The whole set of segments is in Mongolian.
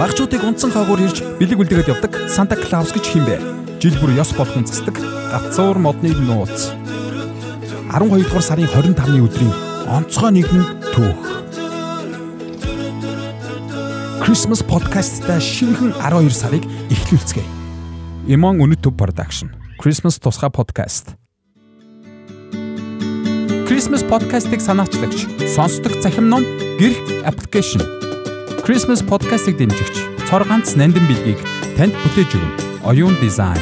Багчуудыг унтсан хаагуур ирж бэлэг үлдээгээд явдаг Санта Клаус гэж хин бэ? Жил бүр ёс болгон засдаг гацуур модны нууц. 12 дугаар сарын 25-ны өдрийн онцгой нэгэн түүх. Christmas podcast-та шинэхэн 12 сарыг эхлүүлцгээе. Үнэт төв production. Christmas тусгай podcast. Christmas podcast-ыг санаачлагч сонсдог захим ном гэрх application. Christmas podcast-ыг дэмжигч цор ганц нандин билгийг танд бүтээж өгнө. Оюун дизайн.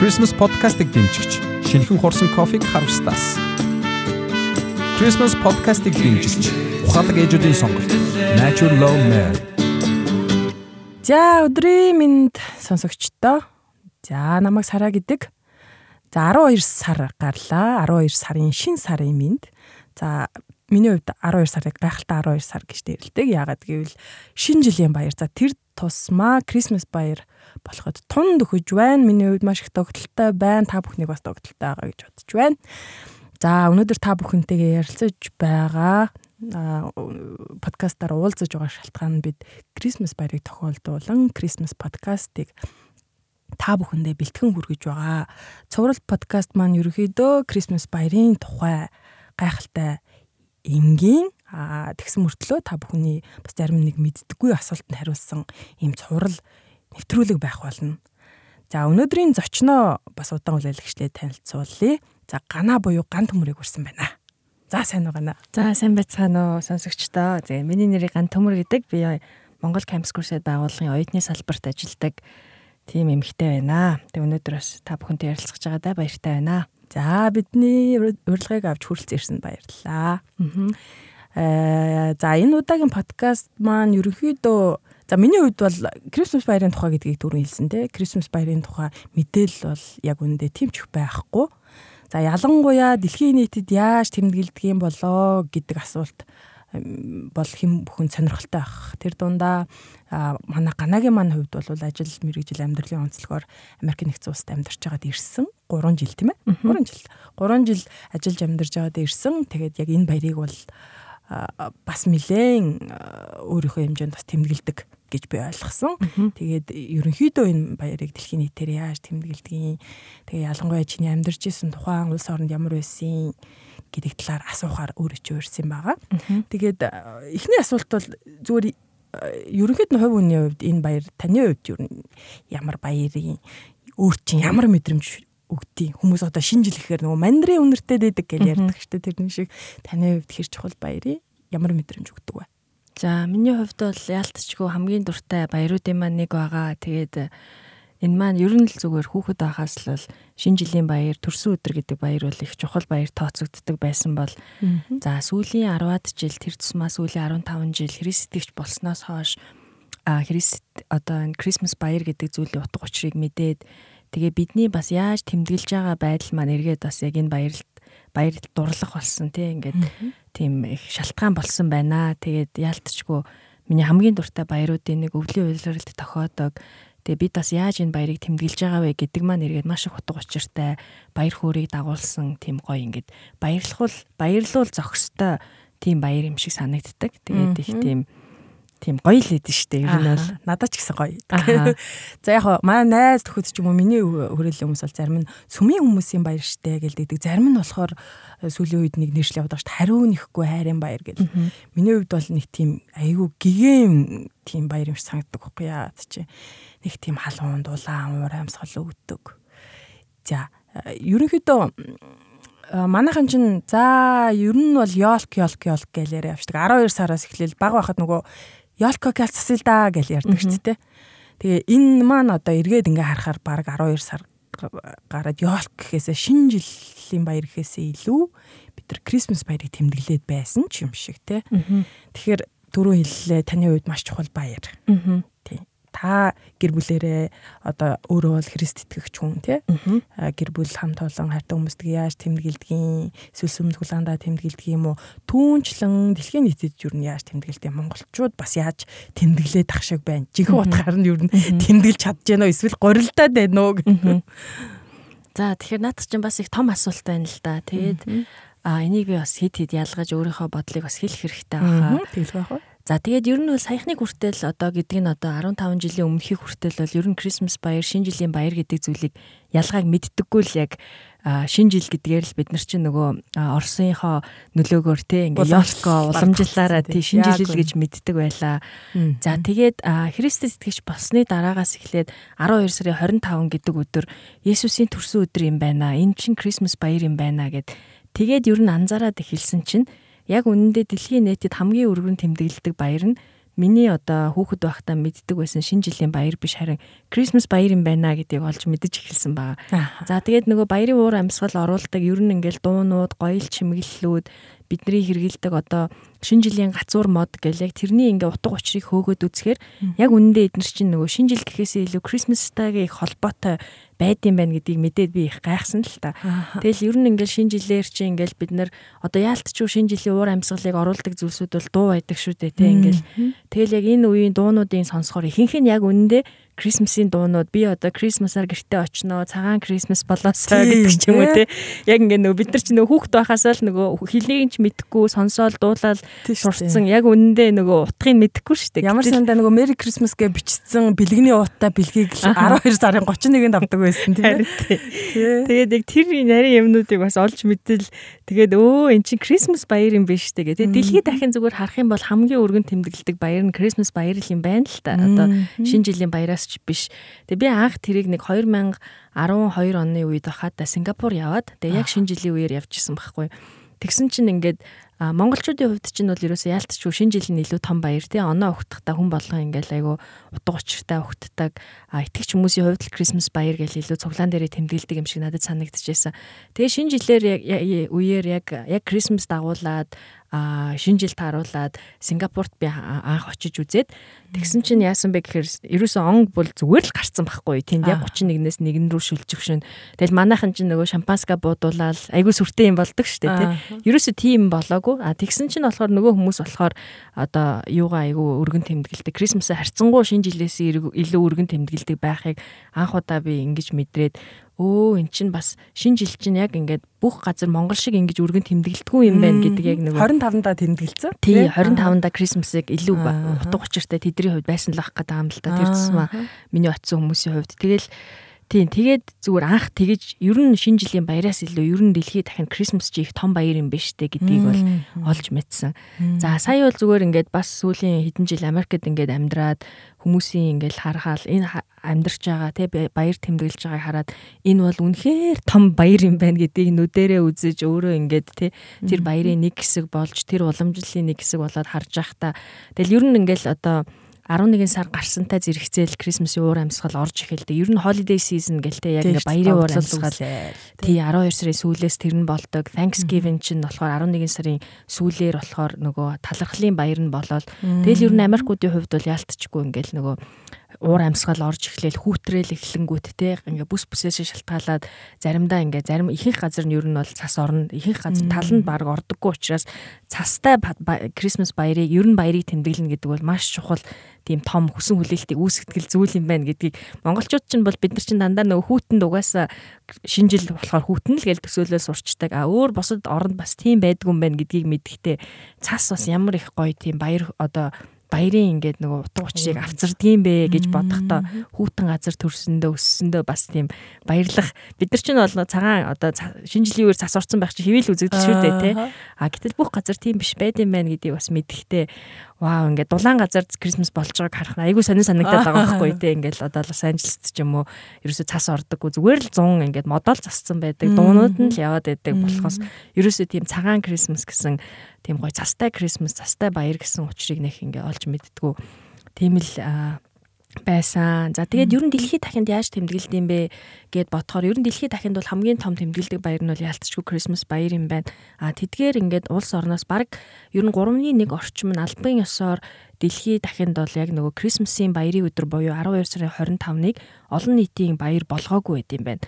Christmas podcast-ыг дэмжигч шинэхэн хурсан кофег харвстаас. Christmas podcast-ыг дэмжигч ухаалаг ээжүүдийн сонголт Natural Love Mare. За өдрийн минь сонсогчдоо. За намайг Сараа гэдэг. За 12 сар гарлаа. 12 сарын шин сарын минь. За миний хувьд 12 сарыг гайхалтай 12 сар гэж нэрлэдэг. Яагаад гэвэл шинэ жилийн баяр. За тэр тусмаа Christmas баяр болоход тунд өгөж байна. Миний хувьд маш их тогтолтой байна. Та бүхнийг бас тогтолтой байгаа гэж бодож байна. За өнөөдөр та бүхэнтэйгээ ярилцаж байгаа подкастаар уулзаж байгаа шалтгаан нь бид Christmas баярыг тохиолдуулан Christmas подкастыг та бүхэндээ бэлтгэн хүргэж байгаа. Цуврал подкаст маань ерөөхдөө Christmas баярын тухай гайхалтай энгийн тэгсэн мөртлөө та бүхний бас зарим нэг мэддэггүй асуултанд хариулсан ийм цуврал нэвтрүүлэг байх болно. За өнөөдрийн зочноо бас удаан хүлээлгчлээ танилцуулъя. За гана буюу ган төмөрийг хүрсэн байна. За сайн уу гана. За сайн байцгаана уу сонсогчдоо. За миний нэрийг ган төмөр гэдэг. Би Монгол Campus Crusade байгууллагын оюутны салбарт ажилладаг тийм эмэгтэй байна. Тэг өнөөдөр бас та бүхэнтэй ярилцах гэж байгаадаа баяртай байна. За бидний урилгыг авч хүрэлцэн ирсэнд баярлалаа. Аа. За энэ удаагийн подкаст маань ерөнхийдөө за миний хувьд бол Christmas баярын тухай гэдгийг түрүү хэлсэн те. Christmas баярын тухай мэдээлэл бол яг үндэ тэмчих байхгүй. За ялангуяа дэлхийн нийтэд яаж тэмдэглэдэг юм болоо гэдэг асуулт бол хэм бүхэн сонирхолтой байх. Тэр дундаа манай ганагийн маань хувьд бол ажил мэрэгжил амьдралын онцлогоор Америк нэгдсэн улсад амьдарч байгаад ирсэн. 3 жил тийм ээ? 3 жил. 3 жил ажиллаж амьдарч байгаад ирсэн. Тэгээд яг энэ баярыг бол бас нилээн өөрийнхөө хэмжээнд бас тэмдэглэдэг гэж би ойлгосон. Тэгээд ерөнхийдөө энэ баярыг дэлхийн нийтээр яаж тэмдэглэдгийг тэгээ ялангуяа чиний амьдарч исэн тухайн улс оронд ямар байсан гэдэг талаар асуухаар өөрөө ч өөрсөн байгаа. Тэгээд эхний асуулт бол зүгээр ерөнхийд нь хувь хүний хувьд энэ баяр таны хувьд юу ямар баярын өөр чинь ямар мэдрэмж өгдөө хүмүүс одоо шинэ жил гэхээр нөгөө мандрын үнэртэй дэдэг гэж ярьдаг шүү дээ тэрний шиг таны хувьд хэр чухал баярын ямар мэдрэмж өгдөг вэ? За миний хувьд бол яалтчгүй хамгийн дуртай баяруудын маань нэг байгаа. Тэгээд Энэ маань ер нь л зүгээр хүүхэд байхаас л шинэ жилийн баяр, төрсөн өдөр гэдэг баяр бол их чухал баяр тооцогддог байсан бол за сүүлийн 10-аад жил тэр тусмаа сүүлийн 15 жил христэгч болсноос хойш а христ одоо энэ Christmas баяр гэдэг зүйлийн утга учирыг мэдээд тэгээ бидний бас яаж тэмдэглэж байгаа байдал маань эргээд бас яг энэ баярлалт баярлалт дурлах болсон тийм ингээд тийм их шалтгаан болсон байна. Тэгээд яалтчгүй миний хамгийн дуртай баяруудын нэг өвлийн уйлралд тохиодог Тэгээ бид бас яаж энэ баярыг тэмдэглэж байгаа вэ гэдэг маань эргээд маш их утга учиртай баяр хөөргийг дагуулсан тийм гоё ингээд баярлахул баярлуул зохистой тийм баяр юм шиг санагддаг. Тэгээд их тийм тийм гоё л идэв штэ. Ер нь бол надад ч гэсэн гоё. За яг манай найз төхөд ч юм уу миний хүрээлэн хүмүүс бол зарим нь сүмийн хүмүүсийн баяр штэ гэлдэг. Зарим нь болохоор э, сүүлийн үед нэг нэршил явдаг штэ. Хариу нэхгүй хайрын баяр гэл. Миний хувьд бол нэг тийм айгүй гигэм тийм баяр юм шиг санагддаг байхгүй яа чи нэг тийм халуун дулаан уур амьсгал өгдөг. За ерөнхийдөө манайхан чинь за ер нь бол ёлк ёлк ёлк яриа явчихдаг. 12 сараас эхлээл баг байхад нөгөө ёлко кал засал да гэж ярьдаг ч тийм. Тэгээ энэ маань одоо эргээд ингээ харахаар баг 12 сар гараад ёлк гэхээсээ шинэ жилийн баяр гэхээсээ илүү бид нар Christmas баярыг тэмдэглээд байсан ч юм шиг тий. Тэгэхээр түрүү хэллээ таны хувьд маш чухал баяр. Та гэр бүлэрээ одоо өөрөө бол Христ итгэгч хүн тий? Гэр бүл хамт олон хайртай хүмүүстэй яаж тэмдэглэдгийг эсвэл сүмд хулаандаа тэмдэглэдэг юм уу? Түүнчлэн дэлхийн нийтэд юу нь яаж тэмдэглэдэг монголчууд бас яаж тэмдэглээд ах шиг байна? Жинхэнэ утгаар нь юу нь тэмдэглэж чадж гэнэ эсвэл горилдаад байна уу? Гэх За тэгэхээр наадах чинь бас их том асуулт байна л да. Тэгээд а энийг би бас хид хид ялгаж өөрийнхөө бодлыг бас хэлэх хэрэгтэй байхаа. Тэгэл байх уу? За тэгээд ер нь бол саяхны хүртэл одоо гэдэг нь одоо 15 жилийн өмнөхийг хүртэл бол ер нь Christmas баяр, шинэ жилийн баяр гэдэг зүйлийг ялгааг мэддэггүй л яг шин жил гэдгээр л бид нар чинь нөгөө Оросынхоо нөлөөгөөр те ингээ Ёлко уламжлалаараа тий шин жил гэж мэддэг байлаа. За тэгээд Христэд итгэж болсны дараагаас эхлээд 12 сарын 25 гэдэг өдөр Есүсийн төрсөн өдөр юм байна. Энэ чинь Christmas баяр юм байна гэд тэгээд ер нь анзаараад эхэлсэн чинь яг үнэндээ дэлхийн нийтэд хамгийн өргөн тэмдэглэдэг баяр нь миний одоо хүүхэд байхдаа мэддэг байсан шинэ жилийн баяр биш харин Christmas баяр юм байна гэдгийг олж мэдэж эхэлсэн байгаа. За тэгээд нөгөө баярын уур амьсгал оруулдаг ер нь ингээл дуунууд, гоёл чимэглэлүүд бидний хэрэгэлдэг одоо шинэ жилийн гацуур мод гэл яг тэрний ингээ утга учирыг хөөгөөд үзэхээр яг үнэндээ эдгээр чинь нөгөө шинэ жил гэхээсээ илүү Christmas-тайгийн их холбоотой байд юм байна гэдгийг мэдээд би их гайхсан л та. Тэгэл ер нь ингээл шинэ жилээр чи ингээл бид нар одоо яалтчгүй шинэ жилийн уур амьсгалыг оруулдаг зүйлсүүд бол дуу байдаг шүү дээ те ингээл. Тэгэл яг энэ үеийн дуунуудын сонсохоор ихэнх нь яг үнэндээ Крисмсийн дуунууд би одоо Крисмасаар гэртээ очноо цагаан Крисмас болоосоо гэдэг ч юм уу те. Яг ингээ нөгөө бид нар ч нөгөө хүүхэд байхасаа л нөгөө хэлийг ч мэдэхгүй сонсоол дуулаад сурцсан. Яг үнэндээ нөгөө утгыг мэдэхгүй шүү дээ. Ямар сандаа нөгөө Merry Christmas гэж бичсэн бэлгэний ууттай бэлгийг 12 сарын 31-нд авдаг байсан тийм ээ. Тэгээд яг тэр нарийн юмнуудыг бас олж мэдэл тэгээд өө эн чинь Christmas баяр юм биш үү гэдэг. Дэлхийд дахин зүгээр харах юм бол хамгийн өргөн тэмдэглэдэг баяр нь Christmas баяр юм байна л та. Одоо шинэ жилийн баяраас ч биш. Тэгээ би анх тэрийг нэг 2012 оны үед байхад Сингапур яваад тэгээ яг шинэ жилийн үеэр явж исэн байхгүй. Тэгсэн чинь ингээд монголчуудын хувьд чинь бол ерөөсөө яалтчгүй шинэ жил нь илүү том баяр тий. Оноо өгтөхтэй хүн болгон ингээл айгу утга учиртай өгтдөг итгэж хүмүүсийн хувьд Christmas баяр гэж илүү цуглаан дээрээ тэмдэглэдэг юм шиг надад санагдчихсэн. Тэгээ шинэ жилээр яг үеэр яг яг Christmas дагуулад а шинэ жил тааруулаад Сингапурт би анх очиж үзээд тэгсэн чинь яасан бэ гэхээр ерөөсөн он бол зүгээр л гарцсан байхгүй. Тийм яг 31-ээс 1 рүү шүлжих шин тэгэл манайхан чинь нөгөө шампанска буудуулаад айгүй сүртэй юм болдог штэ тийм ерөөсөө тийм болоогүй. А тэгсэн чинь болохоор нөгөө хүмүүс болохоор одоо юугаа айгүй өргөн тэмдэглэдэг. Крисмасаа харьцангуй шинэ жилээс илүү өргөн тэмдэглэдэг байхыг анх удаа би ингэж мэдрээд өө эн чинь бас шинэ жил чинь яг ингээд бүх газар Монгол шиг ингэж өргөн тэмдэглэдэггүй юм байна гэдэг яг нэг 25-нда тэмдэглэсэн. Тий 25-нда Крисмсыг илүү утга учиртай тэдний хувьд байсан л ах гэдэг юм л да. Тэр тусмаа миний очисон хүмүүсийн хувьд тэгэл Тийм тэгээд зүгээр анх тэгэж ер нь шинэ жилийн баяраас илүү ер нь дэлхийд дахин Christmas чи их том баяр юм биш үү гэдгийг бол олж мэдсэн. За сая бол зүгээр ингээд бас сүүлийн хэдэн жил Америкт ингээд амьдраад хүмүүсийн ингээд харахаал энэ амьдарч байгаа тий баяр тэмдэглэж байгааг хараад энэ бол үнэхээр том баяр юм байна гэдгийг нүдэрээ үзэж өөрөө ингээд тий тэр баярын нэг хэсэг болж тэр уламжлалын нэг хэсэг болоод харж байхдаа тэгэл ер нь ингээд одоо 11 сар гарсантай зэрэгцээл Крисмсийн уур амьсгал орж эхэлдэг. Ер нь holiday season гэлтэй яг ингээ баярын уур амьсгал. Тий 12 сарын сүүлээс тэр нь болдог. Thanksgiving чинь болохоор 11 сарын сүүлээр болохоор нөгөө талархлын баяр нь болоод тэгэл ер нь Америкуудын хувьд бол яалтчгүй ингээл нөгөө уур амьсгал орж эхлээл хүүтрээл эхлэнгүүт те ингээ бүс бүсээс шалтгаалаад заримдаа ингээ зарим ихэнх газар нь ер нь бол цас орно ихэнх газар тал нь баг ордоггүй учраас цастай Christmas баярыг ер нь баярыг тэмдэглэнэ гэдэг бол маш чухал тийм том хүсэн хүлээлтийг үүсгэтгэл зүйл юм байна гэдгийг монголчууд ч бол бид нар чинь дандаа нөгөө хүүтэнд угаасаа шинжил болохоор хүүтэн л гэж төсөөлөл сурчдаг. А өөр босод оронд бас тийм байдгүй юм байна гэдгийг мэдгэхдээ цас бас ямар их гоё тийм баяр одоо баярын ингээд нөгөө утга учирыг авцардгийм бэ гэж бодохдоо хүүтэн газар төрсөндөө өссөндөө бас тийм баярлах. Бид нар чинь бол цагаан одоо шинэ жилийн үеэр цас орсон байх чи хэвэл үзэгдэл шүү дээ тий а гэтэл бүх газар тийм биш байд юм байна гэдгийг бас мэдэхтэй вау ингээд дулаан газар Крисмас болж байгааг харах нь айгүй сонир санагдаад байгаа байхгүй тий ингээд одоо Лос Анжелест ч юм уу ерөөсөө цас ордоггүй. Зүгээр л 100 ингээд модол засцсан байдаг. Дуунууд нь л яваад байдаг болохоос ерөөсөө тийм цагаан Крисмас гэсэн тийм гоё цастай Крисмас цастай баяр гэсэн учрыг нэх ингээд олж мэддгүү тийм л байсан. За тэгээд ер нь дэлхийд дахинд яаж тэмдэглэдэг юм бэ гэд бодохоор ер нь дэлхийд дахинд бол хамгийн том тэмдэглэдэг баяр нь бол ялцчгүй Christmas баяр юм байна. А тэдгээр ингээд улс орноос баг ер нь 3.1 орчим нь албан ёсоор дэлхий дахинд бол яг нөгөө Крисмсийн баярын өдөр буюу 12 сарын 25-ныг олон нийтийн баяр болгоогүй байд юм байна.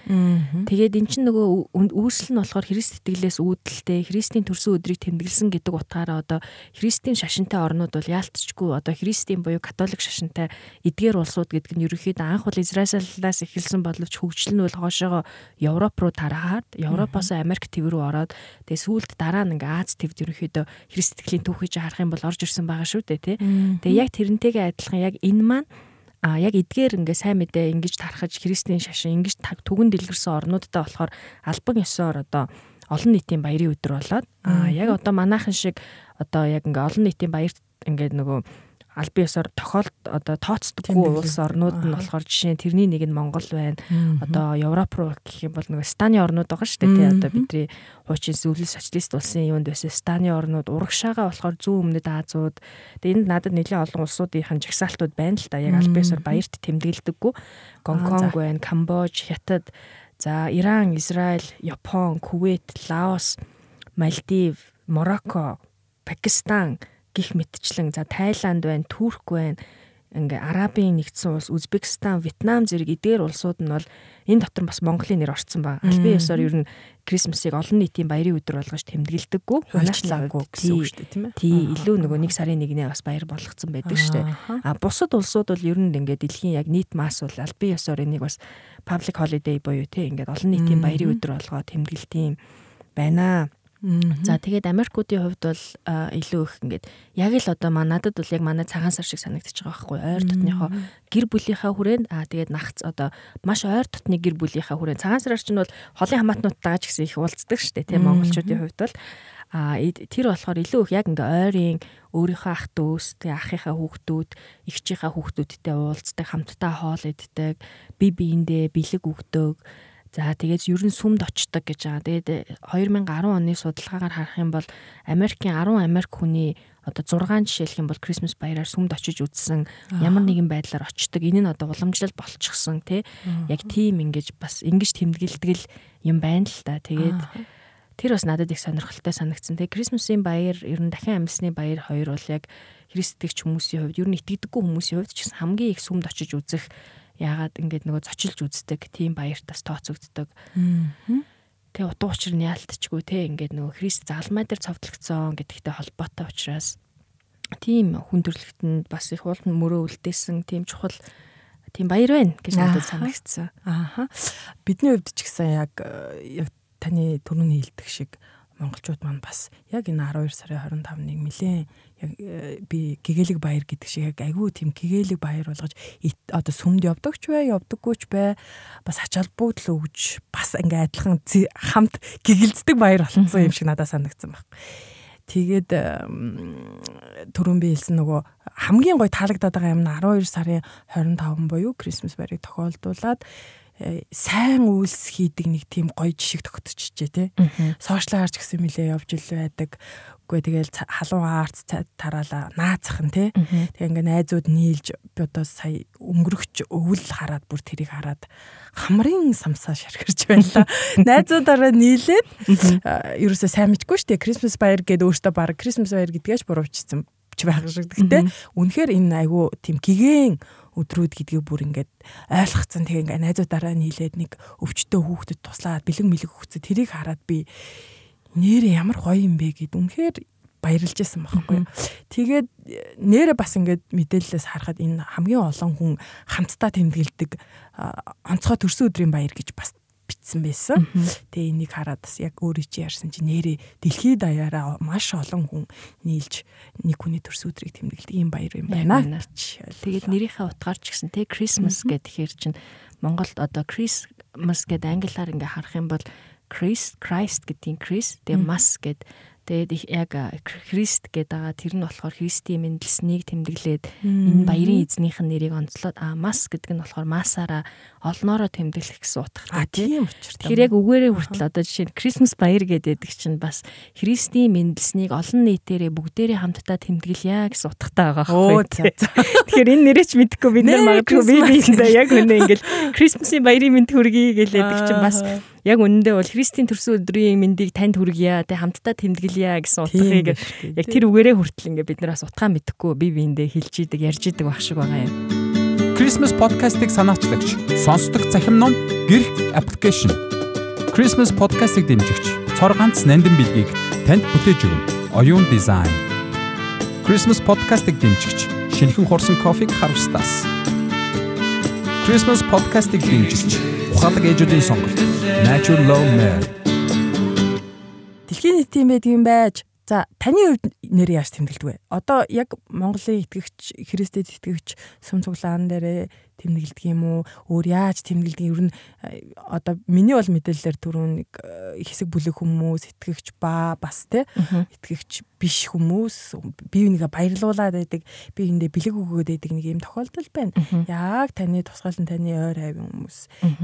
Тэгээд эн чинь нөгөө үүсэл нь болохоор Христ итгэлээс үүдэлтэй Христийн төрсөн өдрийг тэмдэглэсэн гэдэг утгаараа одоо Христийн шашинтай орнууд бол яалтчгүй одоо Христийн буюу католик шашинтай эдгээр улсууд гэдэг нь ерөөхдөө анх бол Израилаас эхэлсэн боловч хөгжил нь бол хоошоогоо Европ руу тарахад Европоос Америк төв рүү ороод тэгээд сүүлд дараа нь ингээ Аз твд ерөөхдөө Христ итгэлийн түүхийж харах юм бол орж ирсэн байгаа шүү дээ тий. Тэгээ яг тэрнтэйгээ адилхан яг энэ маань а яг эдгээр ингээ сайн мэдээ ингэж тархаж христийн шашин ингэж түгэн дэлгэрсэн орнуудтай болохоор албан ёсоор одоо олон нийтийн баярын өдөр болоод а яг одоо манайхан шиг одоо яг ингээ олон нийтийн баярт ингээд нөгөө албан ёсоор тохиолд одоо тооцдоггүй улс орнууд нь болохоор жишээ нь тэрний нэг нь Монгол байна. Одоо Европ руу гэх юм бол нөгөө Станы орнууд байгаа шүү дээ. Одоо бидний хуучин зөвлөл социалист улсын юунд байсан Станы орнууд урагшаага болохоор зүүн өмнөд Азууд. Тэгээ энд надад нэлээд олон улсуудынхын жагсаалтууд байна л да. Яг албан ёсоор баярт тэмдэглэдэггүй. Гонконг байна, Камбож, Хятад, за Иран, Израиль, Япон, Кувейт, Лаос, Мальдив, Марокко, Пакистан гих мэтчлэн за Тайланд байна, Турк байна, ингээ Арабын нэгдсэн улс, Узбекистан, Вьетнам зэрэг эдгээр улсууд нь бол энэ дотор бас Монголын нэр орцсон ба. Албан ёсоор ер нь Крисмсыг олон нийтийн баярын өдөр болгож тэмдэглэдэггүй. Хуульчлаагүй гэсэн үг шүү дээ, тийм ээ. Тий, илүү нөгөө нэг сарын нэгнээ бас баяр болгоцсон байдаг шүү дээ. А бусад улсууд бол ер нь ингээ дэлхийн яг нийт масс бол албан ёсоор энийг бас public holiday буюу тий ингээд олон нийтийн баярын өдөр болгоо тэмдэглэдэм байна. За тэгээд Америкуудын хувьд бол илүү их ингээд яг л одоо манадад бол яг манай цагаан сар шиг санагдчих байгаа байхгүй ойр дотныхоо гэр бүлийнхаа хүрээнд аа тэгээд нагц одоо маш ойр дотны гэр бүлийнхаа хүрээнд. Цагаан сараар чинь бол холын хамаатнуудтайгаа ч гэсэн их уулздаг шүү дээ тийм монголчуудын хувьд бол. А тэр болохоор илүү их яг ингээ ойрын өөрийнхөө ах дүүс тэгээ ахынхаа хүүхдүүд эгчийнхаа хүүхдүүдтэй уулздаг хамтдаа хоол иддэг би биендээ бэлэг өгдөг За тэгээд ер нь сүмд очдог гэж байгаа. Тэгээд 2010 оны судалгаагаар харах юм бол Америкийн 10 Америк хүний одоо 6 жишээлх юм бол Christmas баяраар сүмд очиж үзсэн ямар нэгэн байдлаар очдог. Энэ нь одоо уламжлал болчихсон тий. Яг тийм ингэж бас ингэж тэмдэглэдэг юм байна л та. Тэгээд тэр бас надад их сонирхолтой санагдсан. Тэгээ Christmas-ийн баяр ер нь дахин амьсны баяр хоёр бол яг христэгч хүмүүсийн хувьд ер нь итгэдэггүй хүмүүсийн хувьд ч гэсэн хамгийн их сүмд очиж үзэх яагаад ингээд нөгөө зочилж үздэг тийм баяртаас тооцогддог. Тэгээ утга учир нь яалтчгүй те ингээд нөгөө Христ залмай дээр цовдлогдсон гэдэгтэй холбоотой учраас тийм хүн төрлөختөнд бас их уулын мөрөө үлдээсэн тийм чухал тийм баяр байна гэж надад санагдсан. Ааха. Бидний хувьд ч гэсэн яг яг таны түрүүний хэлдэг шиг монголчууд маань бас яг энэ 12 сарын 25-ныг нэлээд э, би гэгээлэг баяр гэдэг шиг яг айгүй тийм гэгээлэг баяр болгож одоо сүмд явдагч бай, явдаггүйч бай бас ачаал бүгд л өгж бас ингээ адилхан хамт гэгэлцдэг баяр болсон юм шиг надад санагдсан баг. Тэгээд түрүүн би хэлсэн нөгөө хамгийн гой таалагдаад байгаа юм нь 12 сарын 25 буюу Крисмас баярыг тохиолдуулаад Э, сайн үйлс хийдэг нэг тийм гоё жишг тогтчихжээ тий. Сошиалгаар ч гэсэн нилээ явж ил байдаг. Үгүй тэгэл халуун арт тараалаа наацах нь тий. Тэгээ ингээ найзууд нийлж би одоо сая өнгөрөгч өвөл хараад бүр тэрийг хараад хамрын самсаа шархирч байлаа. Найзуудаараа нийлээд ерөөсөө сайн мэдгүй штэ Christmas баяр гэдэг өөртөө баг Christmas баяр гэдгээс буруучсан ч байх шиг. Гэтэ үнэхээр энэ айгүй тийм гигэн өдрүүд гэдгийг бүр ингээд ойлгоцсон. Тэгээ ингээд найзуудаараа нийлээд нэг өвчтөө хүүхдэд туслаад бэлэг мэлэг өгцөө тэрийг хараад би нэрээ ямар гоё юм бэ гэд үнэхээр баярлж байсан байхгүй. Тэгээд нэрээ бас ингээд мэдээлэлээс харахад энэ хамгийн олон хүн хамтдаа тэмдэглэдэг онцгой төрсөн өдрийн баяр гэж бас бичсэн байсан. Тэгээ энийг хараад бас яг өөрөө чи ярьсан чи нэрээ дэлхийд даяараа маш олон хүн нийлж нэг хүний төрс өдрийг тэмдэглэдэг юм баяр юм байна. Тэгээд нэрийнхээ утгаар ч гэсэн те Christmas гэхээр чинь Монголд одоо Christmas гэдэг англиар ингээ харах юм бол Christ Christ гэдгийн Chris тэгээ Mass гэдэг Тэгээд яг Христ гэдэг байгаа. Тэр нь болохоор Христийн мэндэлснийг тэмдэглээд энэ баярын эзнийх нь нэрийг онцлоод а мас гэдэг нь болохоор масаараа олноороо тэмдэглэх гэсэн утгатай тийм учраас тэр яг үгээрээ хүртэл одоо жишээ нь Крисмас баяр гэдэг чинь бас Христийн мэндэлснийг олон нийтээрээ бүгдээрээ хамтдаа тэмдэглэе гэсэн утгатай байгаа байхгүй. Тэгэхээр энэ нэрээ ч мэдэхгүй бид нар магадгүй бие биендээ яг үнэ ингээл Крисмасын баярын мэнд хүргэе гэлээдэг чинь бас яг үнэндээ бол Христийн төрсөн өдрийн мэндийг танд хүргье. Тэ хамтдаа тэмдэглэе гэсэн утгыг яг тэр үгээрээ хүртэл ингээ бид нараас утгаа мэдэхгүй бие биендээ хэлж идэг, ярьж идэг баг шиг байгаа юм. Christmas podcast-ыг санаачлагч сонсдог цахим ном гэрх аппликейшн. Christmas podcast-ыг дэмжигч цор ганц нандин билгийг танд бүтээж өгнө. Оюун дизайн. Christmas podcast-ыг дэмжигч шинэхэн хурсан кофег харвстаас. Christmas podcast-ыг дэмжигч ухаалаг ээжүүдийн сонголт Natural Love Mare. Дэлхийн нийт юм байдаг юм байж. За таны хувьд нэр яаж тэмдэглэдэг вэ? Одоо яг Монголын итгэгч, Христэд итгэгч сүм цуглаан дээрээ тэмдэглэдэг юм уу? Өөр яаж тэмдэглэдэг? Ер нь э, одоо миний бол мэдээлэлээр түрүүн нэг э, хэсэг бүлэг хүмүүс, итгэгч ба бас те итгэгч биш хүмүүс бие бинийгээ баярлуулад байдаг, бие биендээ бэлэг өгөөд байдаг нэг юм тохиолдол байна. Яг таны тусгаалan таны ойр хавийн хүмүүс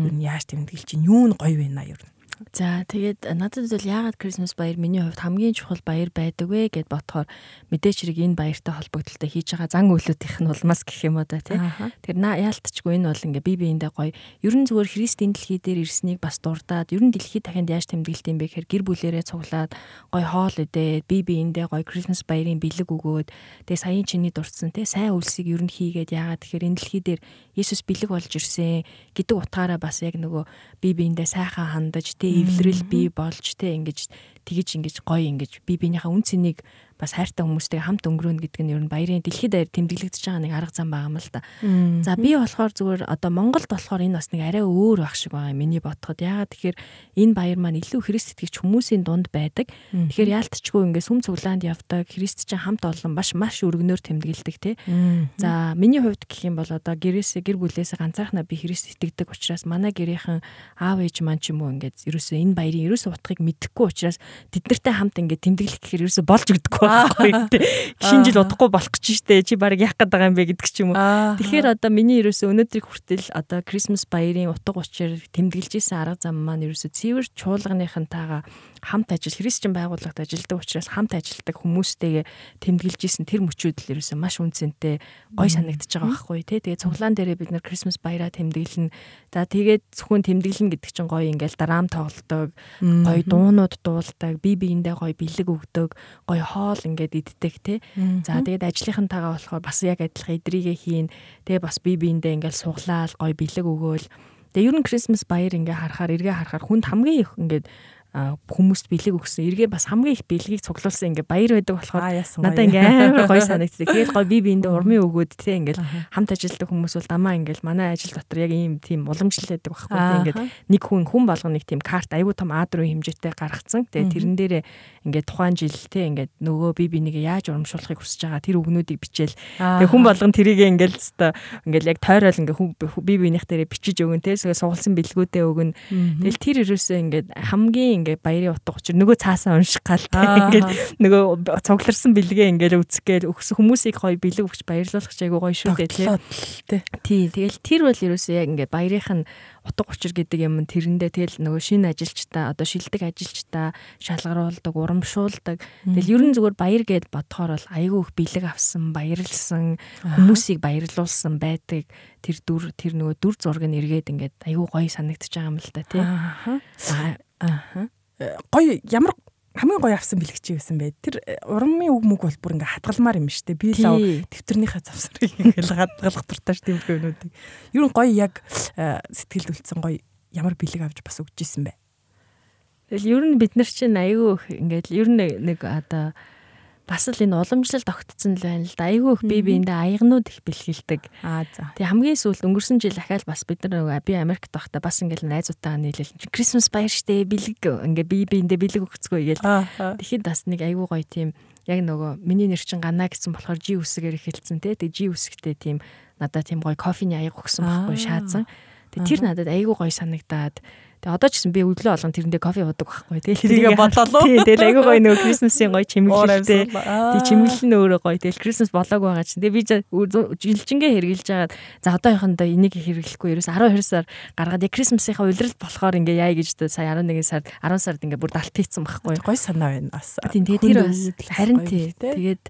ер нь яаж тэмдэглэж чинь юу нь гоё вэ наа ер нь. За тэгээд надад бол яагаад Christmas баяр миний хувьд хамгийн чухал баяр байдаг вэ гэд бодохоор мэдээч хэрэг энэ баяртай холбогдлолтой хийж байгаа зан үйлүүдийнх нь улмаас гэх юм уу да тий. На яалтчгүй энэ бол ингээ бие биендээ гоё ерөн зүгээр Христийн дэлхий дээр ирснийг бас дурдаад ерөн дэлхий дахинд яаж тэмдэглэдэм бэ гэхээр гэр бүлэрээ цуглаад гоё хоол идээд бие биендээ гоё Christmas баярын бэлэг өгөөд тэгээ саяын чиний дурдсан тий. Сайн үлсийг ерөн хийгээд яагаад тэгэхээр энэ дэлхий дээр Иесус бэлэг болж ирсэн гэдэг утгаараа бас яг нөгөө бие биендээ сайхан хандаж тий эвлэрэл бий болж те ингэж тэгэж ингэж гоё ингэж би биенийхээ үн цэнийг бас хайртай хүмүүстэй хамт өнгөрөөнө гэдэг нь ер нь баярын дэлхийд даяар тэмдэглэгдэж байгаа нэг арга зам байгаа юм л да. За би болохоор зүгээр одоо Монголд болохоор энэ бас нэг арай өөр байх шиг байгаа миний бодоход. Яагаад тэгэхээр энэ баяр маань илүү Христ итгэгч хүмүүсийн дунд байдаг. Тэгэхээр яалтчгүй ингээд сүм цуглаанд явдаг Христ чинь хамт олон баш маш өргөнөөр тэмдэглэдэг те. За миний хувьд гэх юм бол одоо гэрээсээ гэр бүлээсээ ганцаархнаа би Христ итгэдэг учраас манай гэрийнхэн аав ээж маань ч юм уу ингээд ерөөсөө энэ баярын ерөөсөө утгыг мэдэхгүй учраас тэд нартай хамт ингээд тэмдэглэх гэхээр ерөөсөө болж өгдөггүй байхгүй. Шинэ жил удахгүй болох гэж штэ. Чи баг яах гээд байгаа юм бэ гэдэг ч юм уу. Тэгэхээр одоо миний ерөөсөө өнөөдрийг хүртэл одоо Christmas баярын утга учир тэмдэглэж исэн арга зам маань ерөөсөө цэвэр чуулганыхантайгаа хамт ажил христчин байгууллагт ажилладаг учраас хамт ажилладаг хүмүүстэйгээ тэмдэглэж исэн тэр мөчүүд л ерөөсөө маш үнцэнтэй гой санагдчихж байгаа байхгүй тий. Тэгээ цуглаан дээрээ бид нар Christmas баяраа тэмдэглэнэ. За тэгээд зөвхөн тэмдэглэн гэдэг чинь гоё ингээл дараам тоглодог, гоё дуунууд дуулдаг, бие биендээ гоё бэлэг өгдөг, гоё хоол ингээд иддэг тий. За тэгээд ажлынхантайгаа болохоор бас яг адилхан эдрийгээ хийн. Тэгээ бас бие биендээ ингээл суглаал гоё бэлэг өгөөл. Тэгээ ер нь Christmas баяр ингээ харахаар эргээ харахаар хүнд хамгийн их ингээд хүмүүст бэлэг өгсөн. Эргээ бас хамгийн их бэлгийг цуглуулсан ингээ баяр байдаг болохоор надад ингээ амар гоё санагддаг. Тэгээд гоё би биэндээ урмын өгөөд те ингээл хамт ажилладаг хүмүүс бол дамаа ингээл манай ажил дотор яг ийм тийм уламжлал байдаг байхгүй те ингээд нэг хүн хүн болгоно нэг тийм карт аюу тум А4 хэмжээтэй гаргацсан. Тэгээд тэрэн дээрээ ингээд тухайн жил те ингээд нөгөө би бинийг яаж урамшуулахыг хүсэж байгаа тэр үгнүүдийг бичээл. Тэгээд хүн болгон тэрийг ингээл өстой ингээл яг тойрол ингээ би биенийх дээрээ бичиж өгөн те суулсан бэлгүүдээ өгөн. Тэгэл тэр ерөөсөө ингээд хамгийн ингээ баярын утга учир. Нөгөө цаасаа унших галтай ингээд нөгөө цугларсан бэлгээ ингээд үзэх гээл өгсөн хүмүүсийг гоё бэлэг өгч баярлуулах ч айгу гоё шүү дээ тий. Тэгэл тэр бол ерөөсөө яг ингээд баярынх нь утга учир гэдэг юм тэрэндээ тэгэл нөгөө шинэ ажилчтай одоо шилдэг ажилчтай шалгаруулдаг урамшуулдаг. Тэгэл ерөн зүгээр баяр гэд бодохоор бол айгүй их бэлэг авсан баярлсан хүмүүсийг баярлуулсан байдаг. Тэр дүр тэр нөгөө дүр зураг нь эргээд ингээд айгүй гоё санагдчихж байгаа юм л да тий Аа. Гоё ямар хамгийн гоё авсан бэлгч байсан бэ? Тэр э, урмын үг мүг бол бүр ингээ хадгалмаар юм штэ. Би лав тэмдэрнийхээ завсрыг ингээл хадгалах туртаа ш тэмдэг өнүүдийг. Юу н гоё яг э, сэтгэлд үлдсэн гоё ямар бэлэг авч бас өгч исэн бэ? Тэгэл ер нь бид нар чинь аягүй их ингээл ер нь нэг одоо бас л энэ уламжлалт огтцсон л байна л да. Айгүй их бие биендээ аягнууд их бэлгэлдэг. Аа за. Тэгээ хамгийн сүүлд өнгөрсөн жил ахаал бас бид нар би Америкт байхдаа бас ингээл найзуудтайгаа нийлэл Christmas баяр штэ бэлэг ингээ бие биендээ бэлэг өгцгөө гээл. Тэгэхэд бас нэг айгүй гоё тийм яг нөгөө миний нэр чин ганаа гэсэн болохоор G үсгээр эхэлсэн те. Тэгээ G үсгтэй тийм надад тийм гоё кофений аяг өгсөн байхгүй шаазан. Тэгээ тэр надад айгүй гоё санагдаад Тэгээ одоо ч гэсэн би өглөө болгон тэрэндээ кофе уудаг байхгүй. Тэгээ тэрийгэ бодлоо. Тийм тэгээ айгүй гоё нөгөө Крисмсийн гоё чимэглэлтэй. Тэгээ чимэглэл нь өөрөө гоё. Тэгээ Крисмс болоог байгаа чинь. Тэгээ би жилжингээ хэрглэж жагаад за одоохондоо энийг хэрэглэхгүй ерөөс 12 сар гаргаад яг Крисмсийнхаа улиралд болохоор ингээ яа гэж сая 11 сард 10 сард ингээ бүр далт хийцэн байхгүй. Гоё санаа байна бас. Тийм тэгээ тэр бас харин тий. Тэгээд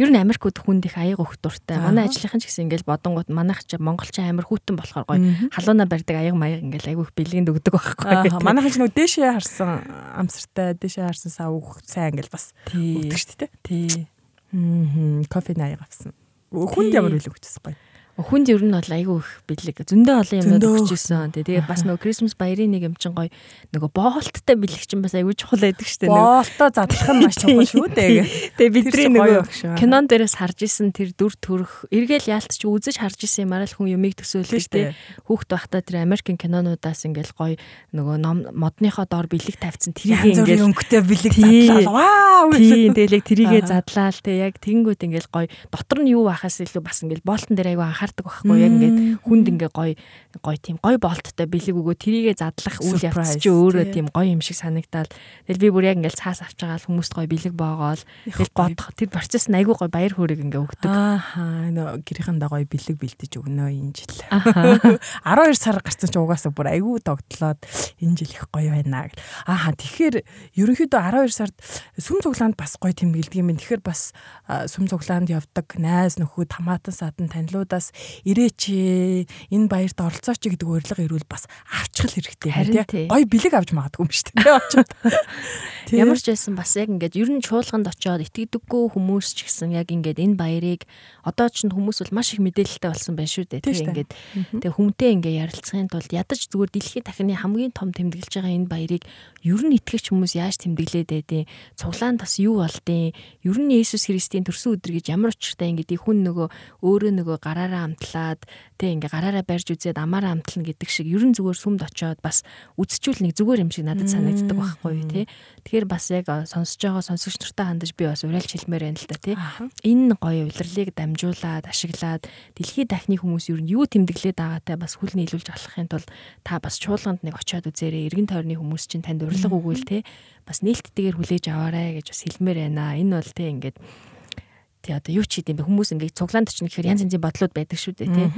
Ер нь Америкууд хүнд их аяга өгөх дуртай. Манай ажлынхан ч гэсэн ингээл бодонгууд манайх ч монголчин амар хүүтэн болохоор гоё халуунаа барьдаг аяга маяг ингээл айгүйх бэлгэнд өгдөг байхгүй. Манайхан ч нөгөө дээшээ харсан амсартай дээшээ харсан сав өгөх сайн ингээл бас өгдөг шүү дээ. Тий. Аа кофе аяга авсан. Хүнд ямар билэг өгчсөн гоё. Хүнд ер нь бол айгүй их бэлэг. Зөндөө олон юмнууд өгчээсэн. Тэгээ бас нөгөө Christmas баярын нэг юм чин гоё нөгөө боолттой бэлэг чин бас айгүй чухал байдаг шүү дээ. Боолтоо задлах нь маш чухал шүү дээ. Тэгээ бидний нөгөө кинон дээрээс харж исэн тэр дүр төрх эргээл яалтч үзэж харж исэн юмараа л хүн юмыг төсөөлдөг шүү дээ. Хүүхд байхдаа тэр Америкийн кинонуудаас ингээл гоё нөгөө модныхоо доор бэлэг тавьсан тэрийг ингээл өнгөтэй бэлэг задлаа. Вау. Тэгээ тэрийгэ задлаа л тэг яг тэнгүүд ингээл гоё дотор нь юу байхаас илүү бас ингээл боолтон дээр айгүй анхаар хардаг байхгүй яг ингээд хүнд ингээ гоё гоё тийм гоё болттой бэлэг өгөө тэрийгэ задлах үйл явц чи өөрөө тийм. гоё юм шиг санагдаад тэгэл би бүр яг ингээл цаас авч байгаа хүмүүст гоё бэлэг боогоол. Тэгэл бодох тэр процесс нь айгүй гоё баяр хөөргийг ингээ өгдөг. Ааха нөө гэрийнхэндээ гоё бэлэг бэлдэж өгнө энэ жил. 12 сар гарсан чи угаасаа бүр айгүй догтлоод энэ жил их гоё байна гэл. Ааха тэгэхээр ерөнхийдөө 12 сард сүм цуглаанд бас гоё тэмдэглэдэг юм. Тэгэхээр бас сүм цуглаанд явдаг найз нөхөд хамаатан садан танилуудаас ирээч э, энэ баярт оролцооч гэдэг урилга ирүүл бас авчхал хэрэгтэй тий. Гой бэлэг авч магадгүй юм шүү дээ. Очоод. Ямар ч байсан бас яг ингээд ер нь чуулганд очоод итгэдэггүй хүмүүс ч гэсэн яг ингээд энэ баярыг одоо ч хүмүүс бол маш их мэдээлэлтэй болсон байна шүү дээ. Тий ингээд тэгээ хүмтэй ингээд ярилцахын тулд ядаж зүгээр дэлхийн дахины хамгийн том тэмдэглэж байгаа энэ баярыг ер нь итгэгч хүмүүс яаж тэмдэглээд байдیں۔ Цуглаан бас юу болдیں۔ Ер нь Есүс Христийн төрсөн өдөр гэж ямар учиртай ингээд хүн нөгөө өөрөө нөгөө гараараа амтлаад тэг ингээ гараараа барьж үзээд амаараа амтлна гэдэг шиг ер нь зүгээр сүмд очоод бас үдсчүүл нэг зүгээр юм шиг надад санагддаг байхгүй тий. Тэгэхээр бас яг сонсож байгаа сонсогч нартай хандаж би бас уриалж хэлмээр байна л да тий. Энэ гоё улирлыг дамжуулаад ашиглаад дэлхийн дахны хүмүүс ер нь юу тэмдэглээд байгаатай бас хүл нийлүүлж алахын тулд та бас чуулганд нэг очиод үзээрэй. Иргэн тойрны хүмүүс чинь танд урилга өгвөл тий. Бас нээлттэйгээр хүлээж аваарай гэж бас хэлмээр байна. Энэ бол тий ингээд тий одоо юу ч хийдэм бэ хүмүүс ингээд цуглаанд ч нэхэр янз янзын бодлууд байдаг шүү дээ тий.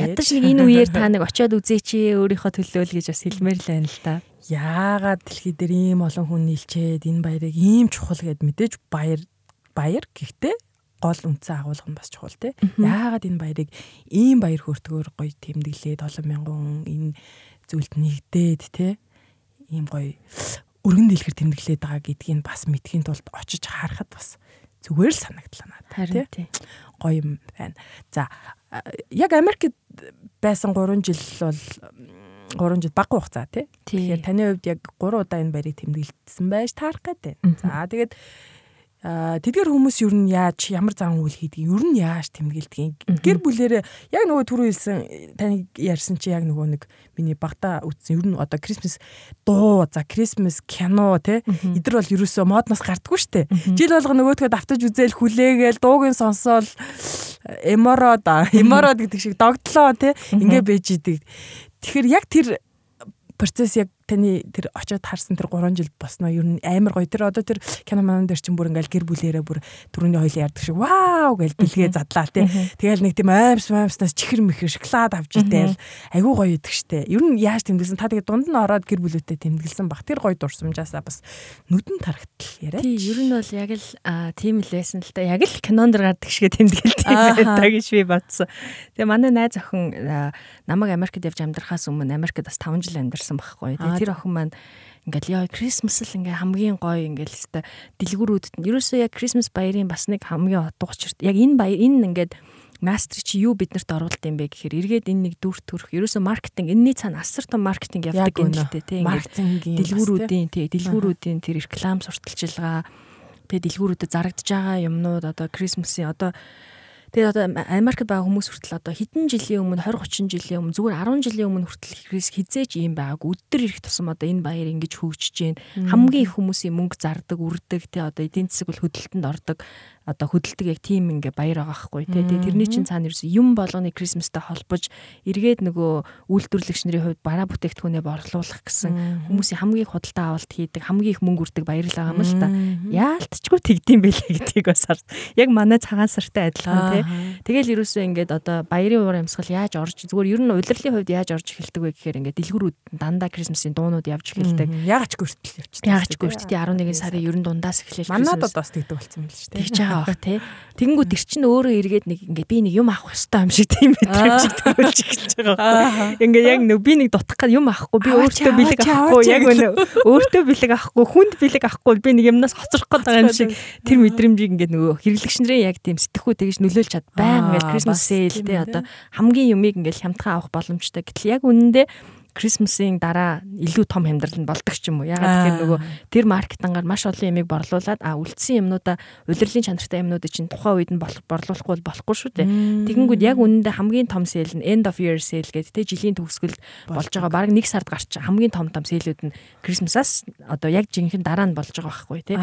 Ядаж нэг энэ үеэр та нэг очиод үзээч өөрийнхөө төлөөл гэж бас хэлмээр л байна л да. Яагаад дэлхий дээр ийм олон хүн нийлчээд энэ баярыг ийм чухал гэд мэдээж баяр баяр гэхдээ гол үндсэн агуулга нь бас чухал тий. Яагаад энэ баярыг ийм баяр хөөртгөөр гоё тэмдэглээд олон мянган хүн энэ зүйлд нэгдээд тий. Ийм гоё өргөн дэлгэр тэмдэглээд байгаа гэдгийг бас мэдхийн тулд очиж харахад бас зүгээр л санагдлаа надад тий. Гоё юм байна. За яг Америкт байсан 3 жил бол 3 жил бага хугацаа тий. Тэгэхээр таны хувьд яг 3 удаа энэ барийг тэмдэглэсэн байж таарах гэдэг. За тэгээд тэдгэр хүмүүс ер нь яаж ямар зан үйл хийдэг ер нь яаж тэмдэглэдэг гэр бүлэрээ яг нөгөө түрүү хэлсэн таны ярьсан чи яг нөгөө нэг миний багтаа үтсэн ер нь одоо крисмас дуу за крисмас кино те эдэр бол ерөөсөө модноос гардггүй штэ. Жил болго нөгөөдгөө давтаж үзэл хүлээгээл дуугийн сонсоол эмород эмород гэдэг шиг догтлоо те ингээ бэж идэг. Тэгэхээр яг тэр процесс яг таны тэр очиод харсан тэр 3 жил босноо ер нь амар гоё тэр одоо тэр кино манан дээр чинь бүр ингээл гэр бүлээрээ бүр түрүүний хоёлын ярьдаг шиг вау гэж бэлгээ задлаа тий. Тэгэл нэг тийм аимс аимснаас чихэр мэхэр шоколад авч идээл айгүй гоё идэг штэ. Ер нь яаж тэмдэглэсэн та тэгээ дунд нь ороод гэр бүлүүтэй тэмдэглэсэн баг тэр гоё дурсамжаасаа бас нүдэн тархтал яриа. Тий ер нь бол яг л тийм л байсан л да. Яг л кинонд дэр гардаг шиг тэмдэглэлт юм байна гэж би бодсон. Тэгээ манай найз охин намайг Америкт явж амьдрахаас өмнө Америкт бас 5 жил амьдарсан байхгүй. Тэгээ тэр охин маань ингээл яа Крисмас л ингээ хамгийн гоё ингээл хэвээр дэлгүүрүүдэд нь ерөөсөө яг Крисмас баярын бас нэг хамгийн отго учирт яг энэ баяр энэ ингээд мастер чи юу биднэрт оруулалт юм бэ гэхээр эргээд энэ нэг дүр төрх ерөөсөө маркетинг энэний цаана асар том маркетинг явдаг юм л тээ маркетингийн дэлгүүрүүдийн тий дэлгүүрүүдийн тэр реклам сурталчилгаа тэгээ дэлгүүрүүдэд зарагдж байгаа юмнууд одоо Крисмасын одоо Тэгээд одоо Америкт байгаа хүмүүс хүртэл одоо хэдэн жилийн өмнө 20 30 жилийн өмнө зүгээр 10 жилийн өмнө хүртэл хизээч ийм байгааг өдөр ирэх тусам одоо энэ баяр ингэж хөгжиж гин хамгийн их хүмүүсийн мөнгө зардаг үрдэг тий одоо эдийн засаг бол хөдөлтөнд ордог одоо хөдөлдөг яг тийм ингээ баяр байгаа хгүй тий. Тэгээ тэрний чинь цаана ерөөс юм болгоны Крисмастай холбож эргээд нөгөө үйлдвэрлэгч нарын хувьд бараа бүтээгдэхүүнээ борлуулах гэсэн хүмүүсийн хамгийн худалдаа авалт хийдэг хамгийн их мөнгө үрдэг баяр л байгаа юм л та. Яалтчгүй тэгдэм байлээ гэдгийг бас. Яг манай цагаан сартай адилхан тий. Тэгэл ерөөсөө ингээд одоо баярын уур амьсгал яаж орж зүгээр ер нь удирлын хувьд яаж орж эхэлдэг вэ гэхээр ингээд дэлгүүрүүд дандаа Крисмасын дуунууд явж эхэлдэг. Яагач гүртэл явчихдаг. Яагач гүртэл тий 11 сарын ер нь дундаас эхлээл. Манайд бас тэгдэг болсон юм л шүү дээ. Тэгж байгаа байгаа бах тий. Тэгэнгүүт тэр чинь өөрөө эргээд нэг ингээ би нэг юм авах хэрэгтэй юм шиг тийм мэдрэмж төрүүлж эхэлж байгаа. Ингээ яг нэг би нэг дутах гад юм авахгүй би өөртөө бэлэг авахгүй яг өнөө өөртөө бэлэг авахгүй хүнд бэлэг авахгүй би нэг юмнаас хоцрох гэдэг юм шиг тэр мэдрэмжийг ингээ нөгөө хэрэглэгчнэрийн яг тийм сэтгхүү тэгж нөлөөлж чад баян ингээ Christmas sale тий одоо хамгийн юмыг ингээ хямдхан авах боломжтой. Гэтэл яг үнэндээ Крисмсийн дараа илүү том хямдрал нь болдог ч юм уу. Ягаад гэхээр нөгөө тэр маркетингаар маш олон ямиг борлуулад а үлдсэн юмнуудаа улирлын чанартай юмнуудыг чинь тухайн үед нь борлуулахгүй болохгүй шүү дээ. Тэгэнгүүт яг үнэндээ хамгийн том сейл нь end of year sale гэдэг тэ жилийн төгсгөл болж байгаа. Бараг нэг сард гарч хамгийн том том сейлүүд нь Крисмсаас одоо яг жинхэнэ дараа нь болж байгаа байхгүй тий.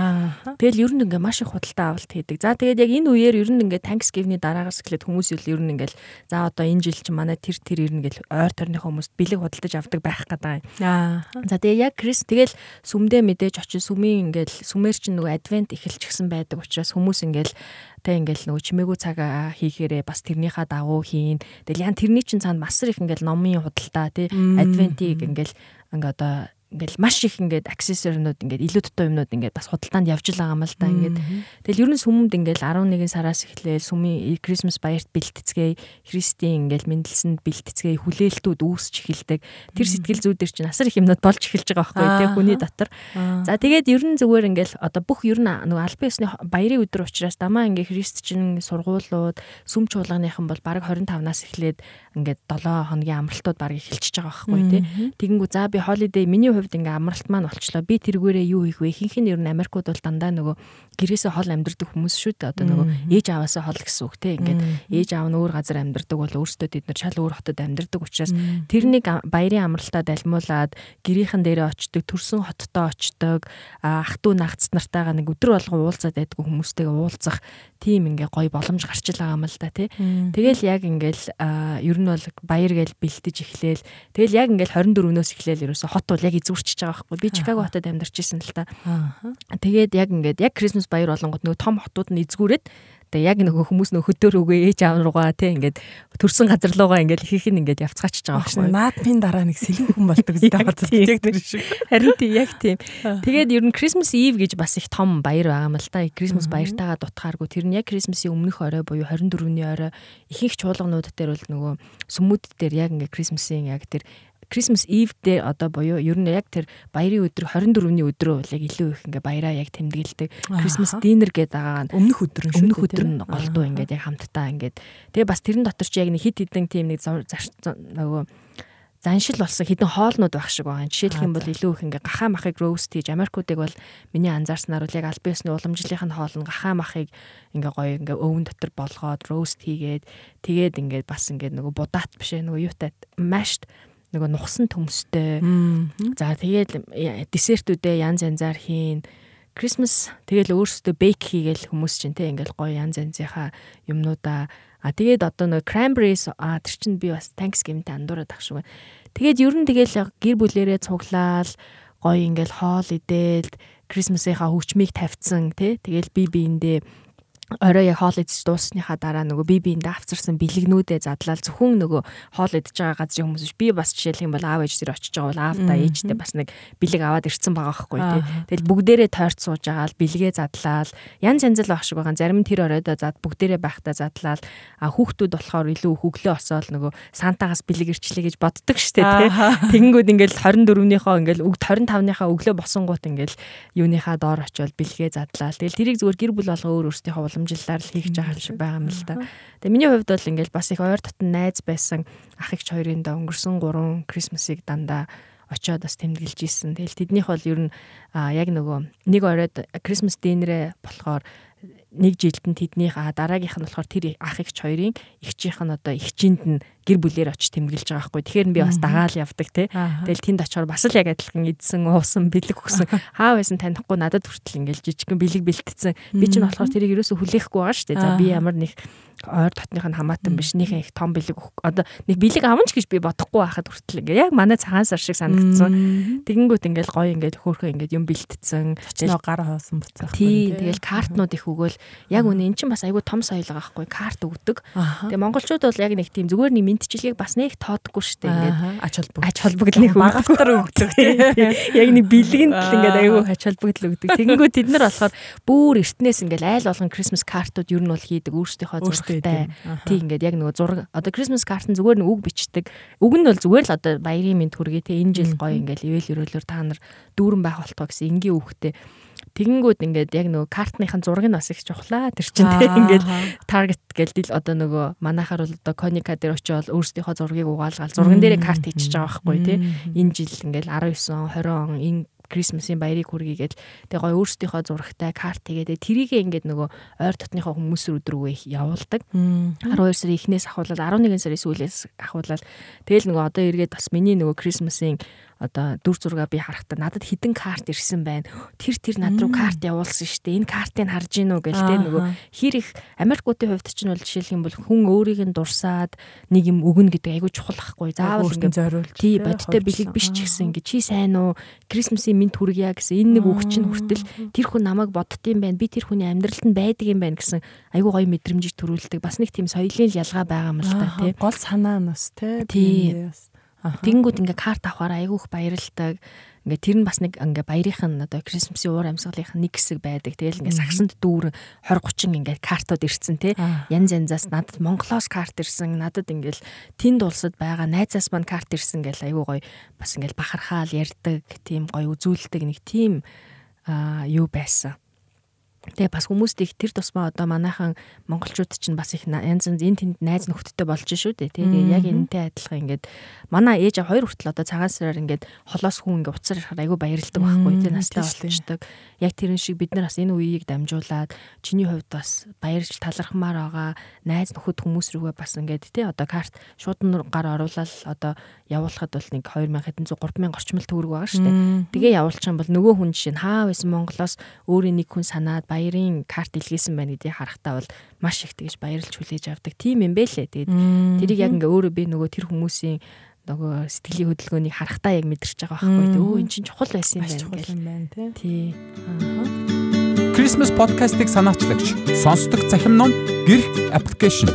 Тэгэл ер нь ингээ маш их худалдаа авалт хийдэг. За тэгээд яг энэ үеэр ер нь ингээ Thanksgiving-ний дараагаас эхлээд хүмүүс ер нь ингээл за одоо энэ жил чинь манай тэр тэр ирнэ гэл ойр төрний хүмүүст бэлэг худалдаж авдаг байх гэдэг. Аа. За тэгээ яг Крис тэгэл сүмдээ мэдээж очиж сүмийн ингээл сүмээр чинь нөгөө адвент эхэлчихсэн байдаг учраас хүмүүс ингээл тэ ингээл нөгөө чимээгүй цаг хийхээрээ бас тэрнийхээ дагуу хийн. Тэгэл ян тэрний чинь цаанд масар их ингээл номын худалдаа тий адвентийг ингээл ингээ одоо ингээл маш их ингээд аксессуарнууд ингээд илүү дутуу юмнууд ингээд бас худалдаанд явж л байгаа юм л да ингээд. Тэгэл ер нь сүмд ингээд 11 сараас эхлээл сүмийн Christmas баярт бэлтгэцгээ Христийн ингээд мэндэлсэнд бэлтгэцгээ хүлээлтүүд үүсч эхэлдэг. Тэр сэтгэл зүйдэр чинь асар их юмнууд болж эхэлж байгаа байхгүй тий хүний дотор. За тэгээд ер нь зүгээр ингээд одоо бүх ер нь нөгөө албан ёсны баярын өдөр учраас дамаа ингээд христчин сургуулиуд сүм чуулганыхан бол бараг 25-наас эхлээд ингээд 7 хоногийн амралтууд бараг эхэлчихэж байгаа байхгүй тий тэгэнгүү за би holiday миний хувьд ингээ амралт маань болчлоо. Би тэргүүрээ юу хийх вэ? Ихэнх нь ер нь Америкууд бол дандаа нөгөө гэрээсээ хол амьдардаг хүмүүс шүү дээ. Одоо нөгөө ээж аваасаа хол гэсэн үг те. Ингээд ээж аав нь өөр газар амьдардаг бол өөрсдөө тэд нар шал өөр хотод амьдардаг учраас тэрнийг баярын амралтаа далмуулаад гэрийнхэн дээрээ очдог, төрсөн хоттоо очдог, ах トゥ нагц нартайгаа нэг өдөр болгон уулзаад байдаг хүмүүстэйгээ уулзах тийм ингээ гоё боломж гарч л байгаа юм л да тий. Тэгэл яг ингээл ер нь бол баяр гээл бэлтэж эхлээл тэгэл яг ингээл 24-нөөс эхлээл ерөөсө хот бол яг эзүүрчиж байгаа байхгүй. Би Чикаго хотод амьдарч ирсэн л та. Тэгээд яг ингээд яг Christmas баяр болонгод нөгөө том хотууд нь эзгүүрээд Тэгээ яг нөгөө хүмүүс нөх хөдөр үгүй ээж аав руугаа тий ингээд төрсэн газар руугаа ингээд хийх нь ингээд явцгаачж байгаа байхгүй. Наадмын дараа нэг сэлэн хүн болдог гэдэг байгаа яг тэр шиг. Харин тий яг тийм. Тэгээд ер нь Christmas Eve гэж бас их том баяр байгаа юм л та. Christmas баяртайгаа дутхааргүй тэр нь яг Christmas-ийн өмнөх орой буюу 24-ний орой ихэнх чуулганууд дээр бол нөгөө сүмүүд дээр яг ингээд Christmas-ийн яг тэр Christmas Eve дээр одоо буюу ер нь яг тэр баярын өдөр 24-ний өдрөө яг илүү их ингээ баяраа яг тэмдэглэдэг. Christmas dinner гэдэг байгаа нь өмнөх өдөр нь өмнөх өдөр нь голдуу ингээд яг хамтдаа ингээд. Тэгээ бас тэрэн дотор чи яг нэг хит хитэн тийм нэг нөгөө заншил болсон хідэн хоолнууд байх шиг байгаа. Жишээлх юм бол илүү их ингээ гахаа махыг роуст хийж Америкуудыг бол миний анзаарснаар бол яг аль биесны уламжлалын хоол нь гахаа махыг ингээ гоё ингээ өвөн дотор болгоод роуст хийгээд тэгээд ингээ бас ингээ нөгөө будаат биш нөгөө юутай машт нөгөө нухсан төмстэй. За тэгээд десертүүдээ янз янзаар хийн. Christmas тэгэл өөрсдөө бейк хийгээл хүмүүс чинь те ингээл гоё янз янзынхаа юмнуудаа а тэгээд одоо нөгөө cranberries а тэр чинь би бас Thanksgiving-тэй андуураад ах шиг байна. Тэгээд ер нь тэгэл гэр бүлэрээ цуглаал гоё ингээл хоол идээд Christmas-ийнхаа хөвчмийг тавьсан те тэгэл би биэндээ орой яг хоол идэж дуусныхаа дараа нөгөө би биэндээ авцарсан бэлэгнүүдээ задлал зөвхөн нөгөө хоол идэж байгаа газрын хүмүүс би бас жишээлх юм бол аав ээж тэр очиж байгаа бол аавда ээжтэй бас нэг бэлэг аваад ирсэн байгаа байхгүй тий. Тэгэл бүгдээрээ тойрч сууж байгаа л бэлгээ задлал янз янз л багш байгаа. Зарим нь тэр оройдоо зад бүгдээрээ байхдаа задлал а хүүхдүүд болохоор илүү хөглөө осоол нөгөө сантагаас бэлэг ирчлээ гэж боддог штэ тий. Тэгэнгүүт ингээл 24-ийнхоо ингээл өг 25-ныхаа өглөө босонгууд ингээл юуныхаа доор очиод бэлгээ задлал. Тэгэл тэрийг зүгээр гэр бүл болго өөр өөртөө уламжлалаар л хийх юм шиг байгаа юм л да. Тэгээ миний хувьд бол ингээл бас их ойр дотн найз байсан ах эгч хоёрын да өнгөрсөн 3 Крисмсыг дандаа очиод бас тэмдэглэж исэн. Тэгэл тэднийх бол ер нь яг нөгөө нэг оройд Крисмас динерэ болохоор нэг жилд нь тэднийх а дараагийнх нь болохоор тэр ах эгч хоёрын эгчийнх нь одоо эгчинд нь гэр бүлээр очиж тэмдэглэж байгаа байхгүй. Тэгэхээр би бас дагаал явдаг те. Тэгэл тэнд очиор бас л яг адилхан идсэн, уусан, бэлэг өгсөн. Хаа байсан танихгүй надад хүртэл ингээл жижигхэн бэлэг бэлтцсэн. Би чинь болохоор тэрийг ерөөсө хүлээхгүй байгаа шүү дээ. За би ямар нэг ойр дотных нь хамаатан биш нэгэн их том бэлэг одоо нэг бэлэг аванч гэж би бодохгүй байхад хүртэл ингээ яг манай цагаан сар шиг санагдсан. Тэгэнгүүт ингээл гоё ингээд хөөхөө ингээд юм бэлтцсэн. Тэгэл гар хоосон буцаах. Тий, тэгэл картнууд их өгөөл яг үнэ эн чинь бас айгүй том соёл байгаа байхгүй карт өгдөг. Тэгээ монголчууд бол яг нэг тийм зүгээр нэг мэдчилгээг бас нэг тоодгүй шүү дээ. Ингээд ач холбогдол ач холбогдлыг багаалтар өгдөг тийм. Яг нэг бэлгэнд л ингээд айгүй ач холбогдол өгдөг. Тэгэнгүүт тэд нар болохоор бүр эртнээс ингээд айл болгон Christmas картууд ер нь бол хийдэг өөрсдийнхөө зурагтай. Тийм ингээд яг нөгөө зураг одоо Christmas карт нь зүгээр нэг үг бичдэг. Үг нь бол зүгээр л одоо баярын мэд хүргэе те энэ жил гоё ингээд ивэл өрөөлөөр та нар дүүрэн байх болтгоо гэсэн энгийн үгтэй Тэгэнгүүт ингээд яг нөгөө картныхын зургийг бас их чухлаа. Тэр чинь тэг ингээд таргет гэлдэл одоо нөгөө манайхаар бол одоо коника дээр очиод өөрсдийнхөө зургийг угаалгаал. Зурган дээрээ карт хийчихэж байгаа байхгүй тий. Энэ жил ингээд 19 он 20 он энэ Крисмсийн баярыг хүргийгээд тэгээ гой өөрсдийнхөө зурагтай карт тэгээд тэрийгээ ингээд нөгөө ойр дотныхоо хүмүүс рүү явуулдаг. 12 сарын эхнээс ахуулаад 11 сарын сүүлээс ахуулаад. Тэгэл нөгөө одоо эргээд бас миний нөгөө Крисмсийн одоо дүр зургаа би харахтаа надад хідэн карт ирсэн байна. Тэр тэр над руу карт явуулсан шүү дээ. Энэ картыг харж гин үү гэл тэ нөгөө хэр их Америкуудын хувьд ч нь бол жишээлх юм бол хүн өөрийг нь дурсаад нэг юм өгнө гэдэг айгүй чухал ахгүй. Заавал ингэ зориулж тий бодтой бэлэг биш ч гэсэн ингэ чи сайн уу? Крисмсийн минь хүргье гэсэн энэ нэг үг чинь хүртэл тэр хүн намайг боддtiin байна. Би тэр хүний амьдралд нь байдаг юм байна гэсэн айгүй гоё мэдрэмжийг төрүүлдэг. Бас нэг тийм соёлын ялгаа байгаа юм л та тий. Гол санаа нь бас тий. Тэгэнгүүт ингээ карт авахаар айгүйх баярлдаг. Ингээ тэр нь бас нэг ингээ баярынх нь одоо Крисмсийн уур амьсгалынх нэг хэсэг байдаг. Тэгэл ингээ сагсанд дүүрэн 20 30 ингээ картууд ирсэн те. Янз янзаас надад Монголоос карт ирсэн. Надад ингээл тэнд улсад байгаа найзаас мань карт ирсэн гэл айгүй гоё бас ингээл бахархаал ярьдаг, тийм гоё үзүүлдэг нэг тийм аа юу байсан. Тэгээ бас хүмүүст их тэр тусмаа одоо манайхан монголчууд чинь бас их янз янз энэ тэнд найз нөхдөдтэй болж шүү дээ. Тэгээ яг энэтэй адилхан ингээд манай ээж хоёр хүртэл одоо цагаан сараар ингээд холоос хүн ингээд уцаар харахаар айгүй баярлдаг байхгүй тий настай болчихдог. Яг тэрэн шиг бид нар бас энэ үеийг дамжуулаад чиний хувьд бас баярлж талархмаар байгаа найз нөхөд хүмүүс рүүгээ бас ингээд тий одоо карт шууд гар оруулаад одоо явуулахад бол нэг 2100 3000 орчмол төгрөг байгаа шүү дээ. Тэгээ явуулчих юм бол нөгөө хүн жишээ нь хаа байсан Монголоос өөрийн нэг хүн санаад баярын карт илгээсэн байна гэдгийг харахтаа бол маш их тэгж баярлж хүлээж авдаг. Тийм юм бэ лээ. Тэгээд тэрийг яг ингээ өөрөө би нөгөө тэр хүмүүсийн нөгөө сэтгэлийн хөдөлгөөнийг харахтаа яг мэдэрч байгаа байхгүй. Өө эн чинь чухал байсан юм байна. Чухал юм байна тий. Christmas podcast-ыг санаачлагч сонсдог захим ном гэрх аппликейшн.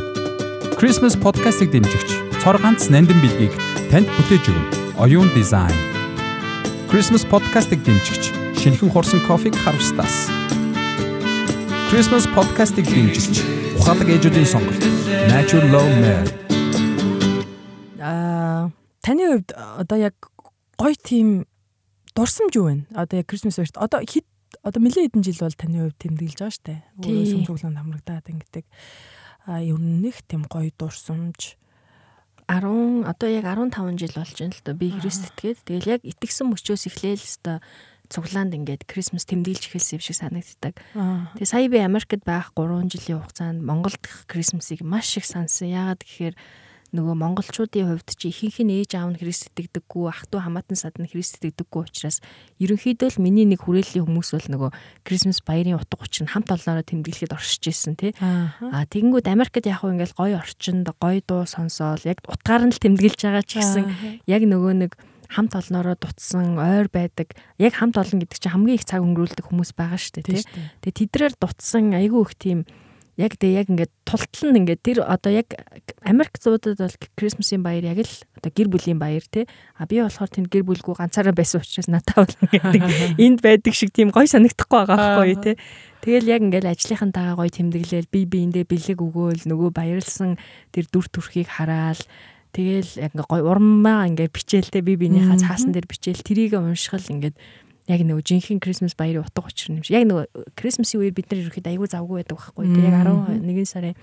Christmas podcast-ыг дэмжигч цор ганц нандин билгийг танд бүтээж өгнө. Оюун дизайн. Christmas podcast-ыг дэмжигч шинэхэн хурсан кофег харвстаас. Christmas podcast-ыг дэмжигч ухаалаг ээжүүдийн сонголт Natural Love Mare. Аа таны хувьд одоо яг гоё тийм дурсамж юу вэ? Одоо яг Christmas баярт одоо хэд одоо нэлээд хэдэн жил бол таны хувьд тэмдэглэж байгаа штэ. Өөрөө сүмцөглөнд хамрагдаад ингэдэг. А ер нь нэг тийм гоё дурсамж 10 одоо яг 15 жил болж байна л да би Христ итгээд тэгэл яг итгэсэн мөчөөс эхлээл л цуглаанд ингээд Крисмас тэмдэглэж эхэлсэн юм шиг санагддаг. Тэгээ сая би Америкт байх 3 жилийн хугацаанд Монголд Крисмасыг маш их сансан. Яагаад гэхээр нөгөө монголчуудын хувьд чи ихэнх нь ээж аав нь Христ итгэдэггүй, ах トゥ хамаатан сад нь Христ итгэдэггүй учраас ерөнхийдөө л миний нэг хүрээллийн хүмүүс бол нөгөө Крисмас баярын утга учир нь хамт олноороо тэмдэглэхэд оршиж исэн тий. Аа тэгэнгүүт Америкт яг ингээл гоё орчинд гоё дуу сонсоол яг утгаар нь л тэмдэглэж байгаа ч гэсэн яг нөгөө нэг хамт олноороо дутсан ойр байдаг. Яг хамт олон гэдэг чинь хамгийн их цаг өнгөрүүлдэг хүмүүс байгаа шүү дээ тий. Тэгээ тэдрээр дутсан айгүй их тийм яг тэг яг ингээд тултал нь ингээд тэр одоо яг Америк зуудад бол Крисмсийн баяр яг л одоо гэр бүлийн баяр тий. А би болохоор тэнд гэр бүлгүй ганцаараа байсан учраас надад бол ингээд энд байдаг шиг тийм гой санагдахгүй байгаа байхгүй тий. Тэгэл яг ингээд ажлынхантайгаа гой тэмдэглээл би биэндээ бэлэг өгөөл нөгөө баярлсан тэр дүр төрхийг хараал Тэгэл яг ингээ гой урмаа ингээ бичээлтэй би биенийхээ цаасан дээр бичээл трийг уншихал ингээд яг нөгөө жинхэнэ Christmas баярын утга учир юм шиг. Яг нөгөө Christmas-ийн үеэр бид нар ерөөхдөө аягүй завгүй байдаг байхгүй. Тэг яг 11 сарын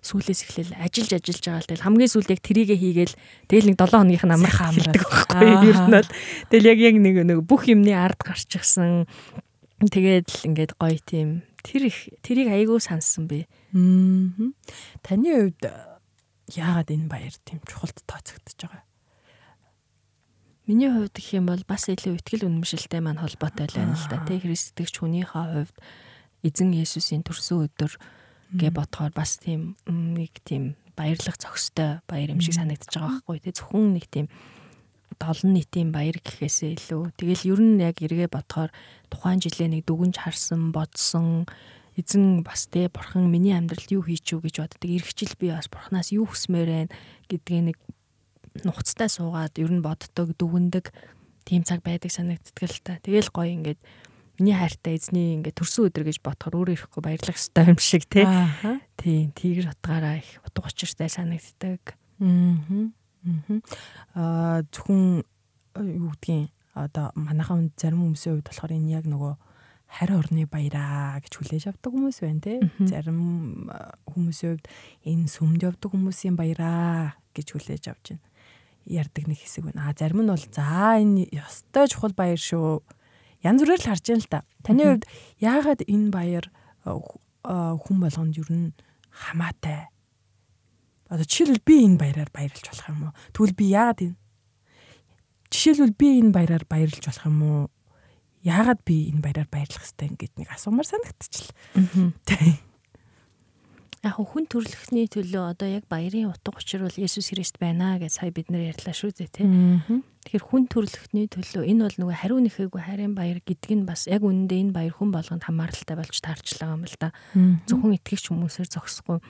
сүүлээс эхлээл ажиллаж ажиллаж байгаа л тэгэл хамгийн сүүлд яг трийгээ хийгээл тэгэл нэг 7 хоногийнх нь амрах амрдаг байхгүй. Ер нь бол тэгэл яг яг нэг нэг бүх юмны ард гарчихсан. Тэгээд л ингээд гоё тийм тэр их тэрийг аягүй сансан би. Таны хувьд яагаад энэ баяр тийм чухалд тооцогдож байгаа? Миний хувьд гэх юм бол бас илүү ихтгэл үнэмшилтэй маань холбоотой байна л да. Тэ христдэгч хүнийхээ хувьд эзэн Есүсийн төрсөн өдөр гэ бодохоор бас тийм нэг тийм баярлах зохистой баяр юм шиг санагдаж байгаа байхгүй. Тий зөвхөн нэг тийм олон нийтийн баяр гэхээсээ илүү. Тэгэл ер нь яг эргээ бодохоор тухайн жилээ нэг дүгнж харсан бодсон эзэн бас те бурхан миний амьдралд юу хийч үү гэж боддог. Иргэжил би бас бурханаас юу хүсмээр байна? гэдгийг нэг нухацтай суугаад ер нь боддог, дүгндэг тийм цаг байдаг санагддаг л та. Тэгэл гоё ингээд миний хайртай эзний ингээд төрсөн өдөр гэж бодохоор өөрөө ирэхгүй баярлах ёстой юм шиг тий. Тийм тийгэр утгаараа их утга учиртай санагддаг. Аа. Аа зөвхөн юу гэдгийг одоо манайхан зарим хүмүүсийн хувьд болохоор энэ яг нөгөө харь орны баяраа гэж хүлээж авдаг хүмүүс байна те. Зарим хүмүүсийн хувьд энэ сүмд явдаг хүмүүсийн баяраа гэж хүлээж авч байна. Ярддаг нэг хэсэг байна. А зарим нь бол за энэ ёстой чухал баяр шүү. Янз бүрээр л харж байна л та. Таны хувьд яагаад энэ баяр хүн болгонд юу н хамаатай? Одоо жишээлбэл би энэ баяраар баярлж болох юм уу? Тэгвэл би яагаад энэ Жишээлбэл би энэ баяраар баярлж болох юм уу? яагаад би энэ баяраар баярлах хэвтэй ингээд нэг асуумаар санагдчихлаа. Тийм яг хүн төрлөختний төлөө одоо яг баярын утга учир бол Есүс Христ байна гэж сая бид нэр ярьлаа шүү дээ тий. Тэгэхээр хүн төрлөختний төлөө энэ бол нөгөө хариу нэхээгүй хайрын баяр гэдэг нь бас яг үнэндээ энэ баяр хүн болгонд хамааралтай болж таарчлаа юм л да. Зөвхөн итгэгч хүмүүсээр зогсохгүй.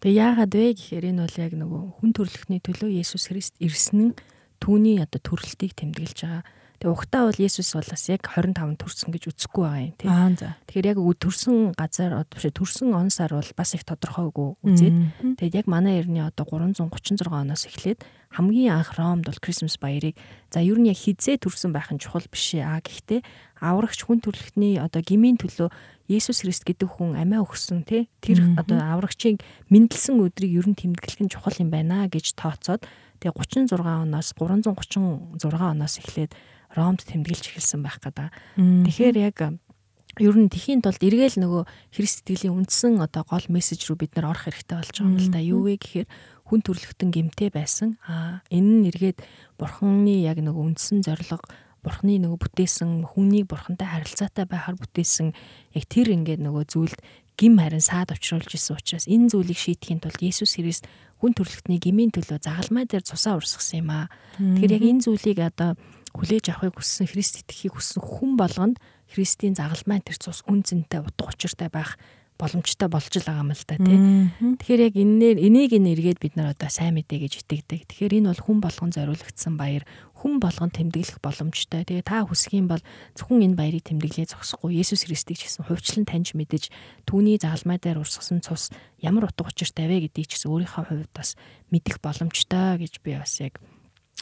Тэгээ яагаад вэ гэхээр энэ бол яг нөгөө хүн төрлөختний төлөө Есүс Христ ирсэн нь түүний одоо төрөлтийг тэмдэглэж байгаа Тэгээ ухтаа бол Есүс бол бас яг 25 төрсөн гэж үзэхгүй байгаа юм тий. Аа за. Тэгэхээр яг төрсөн газар биш төрсөн он сар бол бас их тодорхойгүй үзээд. Тэгээд яг манай эртний одоо 336 оноос эхлээд хамгийн анх Ромд бол Крисмас баярыг за ер нь яг хизээ төрсөн байх нь чухал биш аа гэхдээ аврагч хүн төрлөختний одоо гмийн төлөө Есүс Христ гэдэг хүн амиа өгсөн тий тэр одоо аврагчийг мэндэлсэн өдрийг ер нь тэмдэглэх нь чухал юм байна гэж тооцоод тэгээ 36 оноос 336 оноос эхлээд Ромд тэмдэглэж эхэлсэн байх гэдэг. Тэгэхээр яг ер нь тхийн тулд эргээл нөгөө Христ сэтгэлийн үндсэн одоо гол мессеж рүү бид нар орох хэрэгтэй болж байгаа юм л да. Юу вэ гэхээр хүн төрөлхтөн гимтэй байсан. Аа энэ нь эргээд бурхны яг нөгөө үндсэн зорилго бурхны нөгөө бүтээсэн хүнийг бурхантай харилцаатай байхаар бүтээсэн яг тэр ингээд нөгөө зүйлд гим харин саад учруулж исэн учраас энэ зүйлийг шийдэхин тулд Есүс Христ хүн төрөлхтний гмийн төлөө загалмай дээр цусаа урсгасан юм аа. Тэгэхээр яг энэ зүйлийг одоо хүлээж авахыг хүссэн Христ итгэхийг хүссэн хүн болгонд Христийн загалмай тэр цус үн цэнтэй утга учиртай байх боломжтой болж л байгаа юм л да тий. Тэгэхээр яг энээр энийг ин эргээд бид нар одоо сайн мэдээ гэж итгэдэг. Тэгэхээр энэ бол хүн болгон зориулагдсан баяр. Хүн болгон тэмдэглэх боломжтой. Тэгээ та юм бол зөвхөн энэ баярыг тэмдэглээ зогсохгүй. Есүс Христийг ч гэсэн хувьчлан таньж мэдэж түүний загалмай дээр урсгасан цус ямар утга учиртай вэ гэдгийг ч гэсэн өөрийнхөө хувьд бас мэдэх боломжтой гэж би бас яг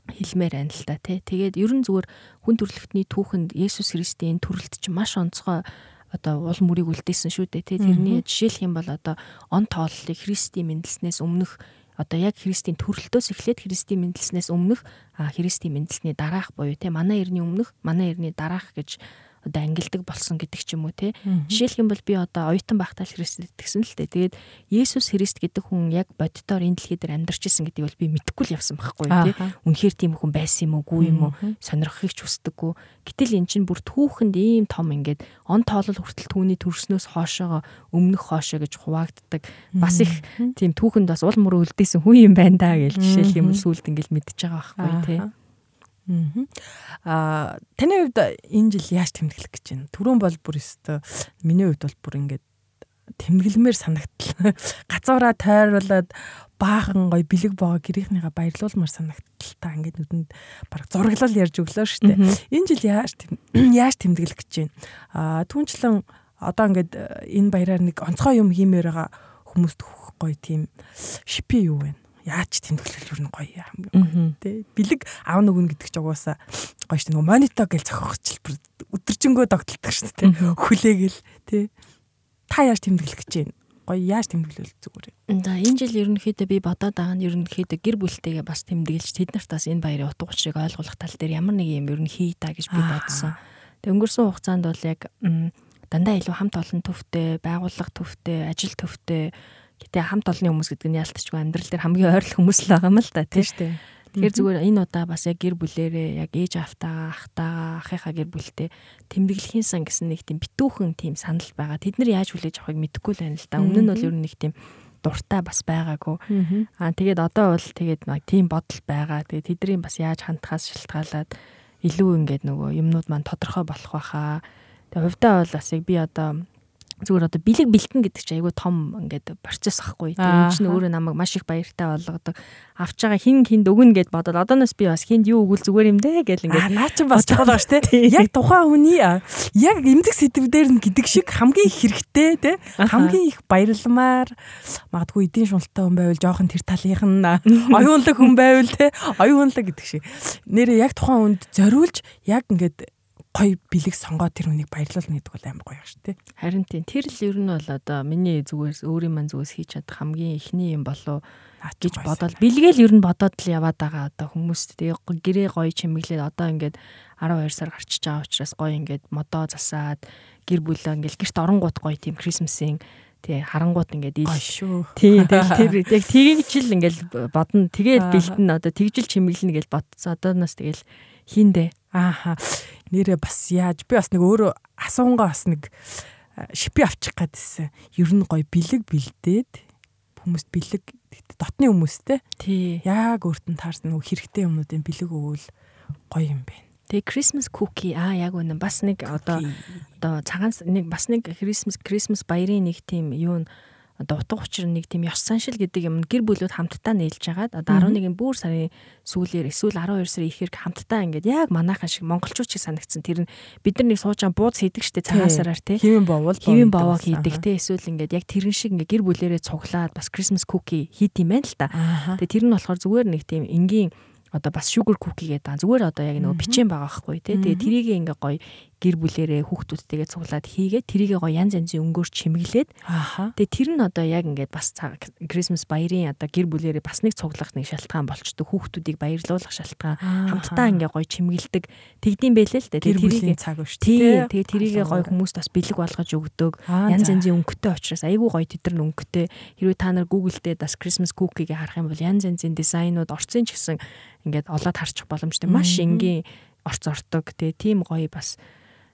хэлмээр байна л та тий. Тэгээд ерөн зүгээр хүн төрлөختний түүхэнд Есүс Христийн төрөлт чинь маш онцгой одоо уул мөрийг үлдээсэн шүү дээ тий. Тэрний жишээлх юм бол одоо он тооллыг Христийн мэндэлснээс өмнөх одоо яг Христийн төрөлтөөс эхлээд Христийн мэндэлснээс өмнөх Христийн мэндэлсний дараах буюу тий манай эртний өмнөх манай эртний дараах гэж одоо ангилдаг болсон гэдэг ч юм уу те. Жишээлх юм бол би одоо оюутан байхдаа Христэд итгэсэн л дээ. Тэгээд Есүс Христ гэдэг хүн яг боддоор энэ дэлхий дээр амьдарч исэн гэдгийг бол би мэдэхгүй л явсан байхгүй те. Үнэхээр тийм хүн байсан юм уу, гүй юм уу, сонирхохыг ч хүсдэггүй. Гэтэл эн чинь бүр түүхэнд ийм том ингээд он тоолол хүртэл түүний төрснөөс хоошоогоо өмнөх хоошоо гэж хуваагддаг. Бас их тийм түүхэнд бас уул мөрөө үлдээсэн хүн юм байна да гэж жишээлх юм сүулт ингээд мэдчихэж байгаа байхгүй те. Аа таны хувьд энэ жил яаж тэмдэглэх гэж байна? Түрүүн бол бүр өстө миний хувьд бол бүр ингээд тэмдэглэмээр санагдлаа. Газаараа тойруулаад баахан гой бэлэг боогоо гэрийнхнийгаа баярлуулмаар санагдлаа. Та ингээд нүдэнд баг зураглал ярьж өглөө шүү дээ. Энэ жил яаж яаж тэмдэглэх гэж байна? Аа түүнчлэн одоо ингээд энэ баяраар нэг онцгой юм хиймээр байгаа хүмүүст гой тийм шипи юу вэ? Яаж тэмдэглэл юу гоё хамгийн тий бэлэг аав нүгэн гэдэг ч угаасаа гоё шүү нөгөө монито гэж зохиох хэлбэр өдөржингөө тогтолдог шүү тий хүлээгээл тий та яаж тэмдэглэх гэж байна? Гоё яаж тэмдэглэл зүгээр за энэ жил ерөнхийдөө би бодоод байгаа нь ерөнхийдөө гэр бүлтэйгээ бас тэмдэглэж тэд нарт бас энэ баярын утга учирыг ойлгуулах тал дээр ямар нэг юм ер нь хий та гэж би бодсон. Тэг өнгөрсөн хугацаанд бол яг дандаа илүү хамт олон төвтэй байгууллага төвтэй ажил төвтэй Гэтэ хамт олонны хүмүүс гэдэг нь ялтчгүй амьдрал дээр хамгийн ойрлох хүмүүс л байгаа юм л та тийм шүү дээ. Тэгэхээр зүгээр энэ удаа бас яг гэр бүлэрээ яг ээж автаа, ахтаа, ахыхаа гэр бүлтэй тэмдэглэхийн сан гэсэн нэг тийм битүүхэн тийм санал байгаа. Тэд нар яаж хүлээж авахыг мэдэхгүй л байна л да. Өмнө нь бол ер нь нэг тийм дуртай бас байгаагүй. Аа тэгээд одоо бол тэгээд тийм бодол байгаа. Тэгээд тэдний бас яаж хандхаас шалтгаалаад илүү ингээд нөгөө юмнууд маань тодорхой болох байхаа. Тэгээд хувьдаа бол бас яг би одоо зүгээр одоо бэлэг бэлтэн гэдэг чинь айгүй том ингээд процесс ахгүй. Энэ чинь өөрөө намайг маш их баяртай болгодог. Авч байгаа хин хинд өгнө гэд бодоод одооноос би бас хинд юу өгвөл зүгээр юм дээ гэл ингээд наа чи бас чухал шүү дээ. Яг тухайн хүний яг эмзэг сэдвээр нь гэдэг шиг хамгийн их хэрэгтэй те хамгийн их баярламаар магадгүй эдийн шуналтай хүн байвал жоохон тэр талынх нь оюунлаг хүн байвал те оюунлаг гэдэг шиг нэрээ яг тухайн хүнд зориулж яг ингээд гоё бэлэг сонгоо тэр хүнийг баярлуулна гэдэг бол амар гоё шүү дээ. Харин тийм тэр л ер нь бол одоо миний зүгээс өөрийн мань зүгээс хийж чадах хамгийн ихний юм болов гэж бодоод бэлгээл ер нь бодоод л яваад байгаа одоо хүмүүс тэгээ гэрээ гоё чимэглээд одоо ингээд 12 сар гарчиж байгаа учраас гоё ингээд модоо засаад гэр бүлээ ингээд гэрт оронгууд гоё тийм крисмсийн тий харангууд ингээд ил шүү. Тий тэр яг тгийгч л ингээд бодно. Тэгээд бэлтэн одоо тэгжил чимэглэнэ гэж бодцоо. Одооноос тэгэл хиндэ. Ааха. Нэрээ бас яаж би бас нэг өөрөө асуунгаа бас нэг шипи авчих гэдсэн. Ер нь гоё бэлэг бэлдээд хүмүүст бэлэг дотны хүмүүстэй. Тий. Яг өөрт нь таарсан нөгөө хэрэгтэй юмнуудын бэлэг өгвөл гоё юм байна. Тэгээ Christmas cookie аа яг үнэн бас нэг одоо одоо цагаан нэг бас нэг Christmas Christmas баярын нэг тийм юу нь одоо утга учир нэг тийм ёс заншил гэдэг юм гэр бүлүүд хамтдаа нээлж хагаад одоо 11-ний бүр сарын сүүлээр эсвэл 12 сарын ихэрг хамтдаа ингээд яг манайхан шиг монголчууд шиг санагдсан. Тэр нь бид нар нэг сууж байгаа бууз хийдэг штэ цагаан сараар тий. Хэвэн боовол хэвэн боовоо хийдэг тий. Эсвэл ингээд яг тэрэн шиг ингээд гэр бүлэрээ цуглаад бас Christmas cookie хийд юм байна л та. Тэгээ тэр нь болохоор зүгээр нэг тийм энгийн одоо бас sugar cookie гэдэг зүгээр одоо яг нөгөө бичэн байгаа байхгүй тий. Тэгээ тэрийг ингээ гоё гэр бүлэрээ хүүхдүүдтэйгээ цуглаад хийгээд тэрийг гоё янз янзын өнгөөр чимэглээд. Тэгээ тэр нь одоо яг ингээд бас Christmas баярын одоо гэр бүлэрээ бас нэг цуглах нэг шалтгаан болчдөг хүүхдүүдийг баярлуулах шалтгаан. Хамтдаа ингээ гоё чимэглэдэг тэгдэм байлээ л дээ. Тэгээ тэрийг цаг дээ тэгээ тэрийг гоё хүмүүст бас бэлэг болгож өгдөг. Янз янзын өнгөтэй учраас айгүй гоё тэдэр нь өнгөтэй. Хэрвээ та нар Google дээр бас Christmas cookie-г харах юм бол янз янзын дизайнууд орцсон ч гэсэн ингээд олоод харчих боломжтой. Маш энгийн орц ортог тэгээ тийм гоё бас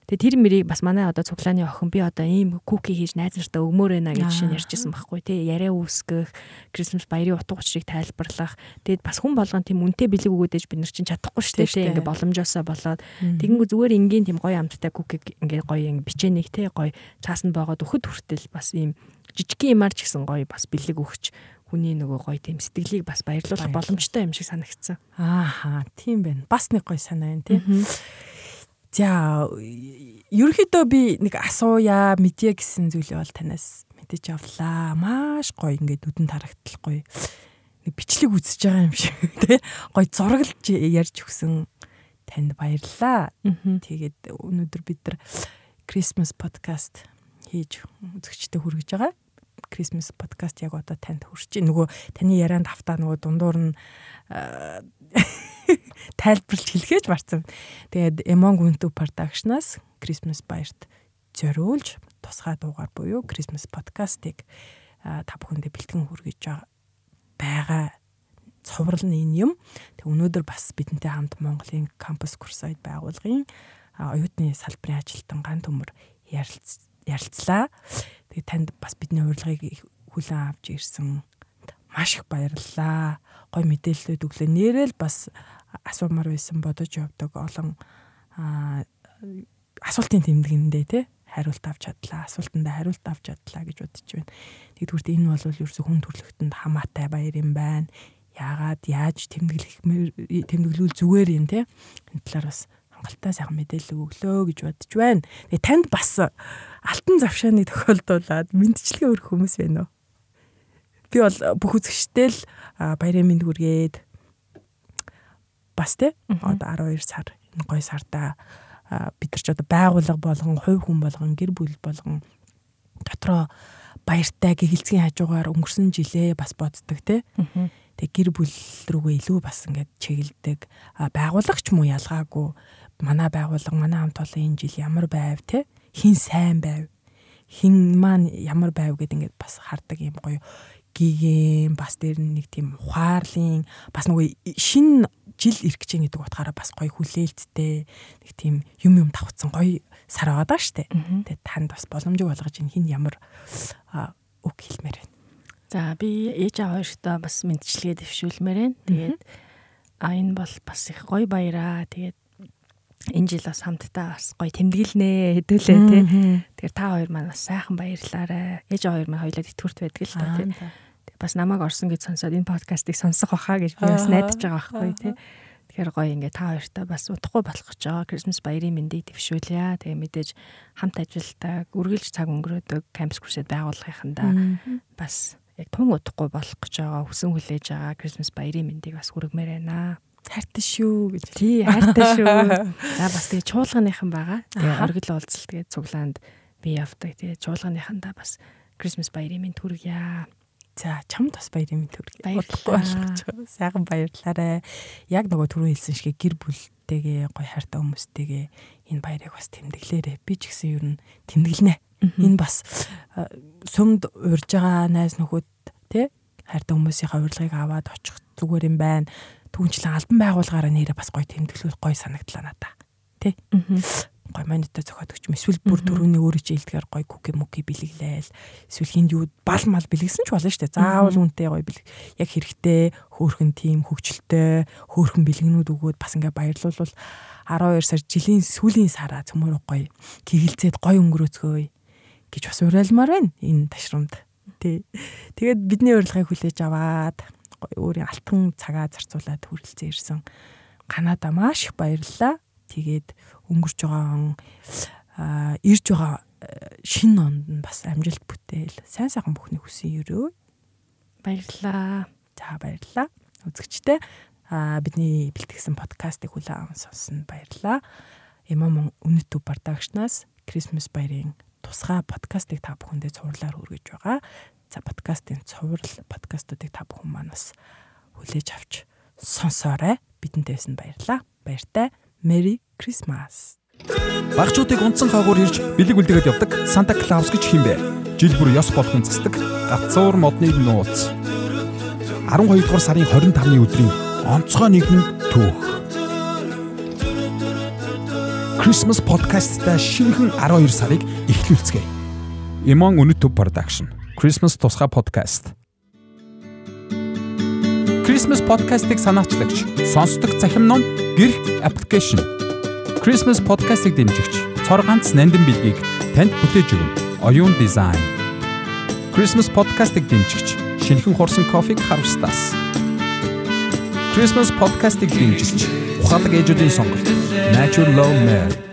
Тэгээ тэр мэрийг бас манай одоо цуглааны охин би одоо ийм куки хийж найз нартаа өгмөр байна гэж шинэ ярьжсэн байхгүй тий яриа үүсгэх Крисмас баярын утга учирыг тайлбарлах. Тэгээд бас хүн болгон тийм үнэтэй бэлэг өгөөдэж бид нар чинь чадахгүй шүү дээ ингээ боломжоосоо болоод. Тэгэнгүү зүгээр энгийн тийм гоё амттай куки ингээ гоё ингээ бичээнийг тий гоё цаасанд боогод өхөд хүртэл бас ийм жижигхэн юмар ч гэсэн гоё бас бэлэг өгч хүний нөгөө гоё тийм сэтгэлийг бас баярлуулах боломжтой юм шиг санагдсан. Ааха, тийм байна. Бас нэг гоё санаа байна тий. За ерөөхдөө би нэг асууя мэдье гэсэн зүйлээ бол танаас мэдэж авлаа. Маш гоё ингээд үдэн тарагтал гоё. Нэг бичлэг үзэж байгаа юм шиг тий. Гоё зураглаж ярьж өгсөн танд баярлалаа. Тэгээд өнөөдөр бид нар Christmas podcast хийж үзэгчтэй хүргэж байгаа. Christmas podcast яг одоо танд хүрч байна. Нөгөө таны ярианд автаа нөгөө дундуур нь тайлбарлаж хэлхээж марцсан. Тэгээд Emon Guntu Production-аас Christmas баярт зориулж тусгай дуугаар буюу Christmas podcast-ыг та бүхэндээ бэлтгэн хүргэж байгаа цоврал нь энэ юм. Тэг өнөөдөр бас бидэнтэй хамт Монголын кампус курсайд байгуулгын оюутны салбарын ажилтан ган төмөр ярилцлаа. Тэгээ танд бас бидний урилгыг хүлээн авч ирсэн маш их баярлалаа. Гой мэдээлэлүүд өглөө нэрэл бас асуумаар байсан бодож явдаг олон асуултын тэмдэгэндээ те хариулт авч чадлаа. Асуултанд хариулт авч чадлаа гэж бодож байна. Тэгдүгürt энэ бол ерөөсө хүн төрөлхтөнд хамаатай баяр юм байна. Яагаад яаж тэмдэглэх тэмдэглүүл зүгээр юм те. Энэ талаар бас хангалттай сайхан мэдээлэл өглөө гэж бодож байна. Тэгээ танд бас алтан завшааны тохиолдуулаад мэдчлэгээ өрөх хүмүүс байна уу? Би бол бүх үзэгчтэй л баярын мэнд хүргээд бас те одоо 12 сар энэ гой сарда бид нар ч одоо байгууллага болгон, хувь хүн болгон, гэр бүл болгон дотроо баяртай гэхэлцгийн хажуугаар өнгөрсөн жилээ бас боддог те. Тэг гэр бүл рүүгээ илүү бас ингээд чиглэдэг. Байгууллагч муу ялгаагүй манай байгууллага манай хамт олон энэ жил ямар байв те хин сайн байв хин маань ямар байв гэд ингээд бас хардаг юм гоё гигэм бас дээр нэг тийм ухаарлын бас нөгөө шин жил ирэх гэж гэдэг утгаараа бас гоё хүлээлттэй нэг тийм юм юм давхцсан гоё сар байгаа даа штэ. Тэгээ танд бас боломжийг болгож ин хин ямар үг хэлмээр байна. За би ээж аваа хоёртоо бас мэдчилгээ дэвшүүлмээр байна. Тэгээд а энэ бол бас их гоё баяраа. Тэгээд энэ жил бас хамтдаа бас гоё тэмдэглэнэ хэдүүлээ тий. Тэгэхээр та хоёр маань бас сайхан баярлаарай. Ээж хоёр маань хоёулаа тэтгэврт байдаг л та тий. Бас намайг орсон гэж сонсоод энэ подкастыг сонсох баха гэж би бас найдаж байгаа байхгүй тий. Тэгэхээр гоё ингээ та хоёртай бас удахгүй болох гэж байгаа. Christmas баярын мэндийг дэвшүүлье. Тэгээ мэдээж хамт ажилтаа үргэлж цаг өнгөрөөдөг campus crusade байгууллагынхандаа бас яг тун удахгүй болох гэж байгаа. Хүсэн хүлээж байгаа Christmas баярын мэндийг бас хүргэмээр байна хайртай шүү гэж. Тий, хайртай шүү. За бас тэгээ чуулганыхан байгаа. Тэгээ оргил уулзалт тэгээ цуглаанд би явдаг. Тэгээ чуулганыхандаа бас Christmas баярын минь төргийа. За чамд бас баярын минь төргий. Баярлалаа. Сайхан баярлалаа. Яг нөгөө түрүү хэлсэн шиг гэр бүлтэйгээ гоё хайртай хүмүүстэйгээ энэ баярыг бас тэмдэглээрэ. Би ч гэсэн ер нь тэмдэглэнэ. Энэ бас сүмд урьж байгаа найз нөхөд тий хайртай хүмүүсийнхээ урилгыг аваад очих зүгээр юм байна түүнчлэн албан байгууллагаараа нэрээ бас гоё тэмдэглүүл гоё санагдлаа надаа. Тэ? Гоё монитор зохиод өгч. Эсвэл бүр төрөний өөрөө ч илтгэр гоё куки муки бэлэглээл. Эсвэл хинд юу бал мал бэлгэсэн ч болно шүү дээ. Заавал үнтэй гоё бэлэг. Яг хэрэгтэй хөөхөн тим хөвгчлөлтэй хөөхөн бэлгэнүүд өгөөд бас ингээ баярлуулвал 12 сар жилийн сүүлийн сараа цөмөр гоё гэгэлцээд гоё өнгөрөөцгөөе гэж бас уриалмаар байна энэ ташрамд. Тий. Тэгээд бидний урилгыг хүлээж аваад өөрийн алтан цагаа зарцуулаад хүрэлцэн ирсэн Канада маш их баярлалаа. Тэгээд өнгөрч байгаа а ирж байгаа шинэ онд нь бас амжилт бүтээл сайн сайхан бүхний хүсэн өрөө. Баярлалаа. За баярлалаа. Үзэгчтэй а бидний бэлтгэсэн подкастыг хүлээн аван сонсон баярлалаа. Имам Үнэт төв продакшнаас Christmas баярын тусгай подкастыг та бүхэндээ цуурлаар хүргэж байгаа. За подкастын цуврал подкастуудыг та бүхэн маань бас хүлээж авч сонсоорой. Бидэнтэйс нь баярлаа. Баяртай. Merry Christmas. Багчуудыг унтсан хаагуур ирж бэлэг үлдгээд явдаг Санта Клаус гэж химбэ. Жил бүр ёс болгон засдаг гацуур модны нууц. 12 дугаар сарын 25-ны өдрийн онцгой нэгэн түүх. Christmas podcast-та шинэхэн 12 сарыг эхлүүлцгээе. Үнэт төв production Christmas тусгай подкаст. Christmas подкастыг санаачлагч сонсдог цахим ном гэрх аппликейшн. Christmas подкастыг дэмжигч цор ганц нандин билгийг танд бүтээж өгнө. Оюун дизайн. Christmas подкастыг дэмжигч шинэхэн хурсан кофег харвстаас. Christmas подкастыг дэмжигч ухаалаг ээжүүдийн сонголт Natural Love Mare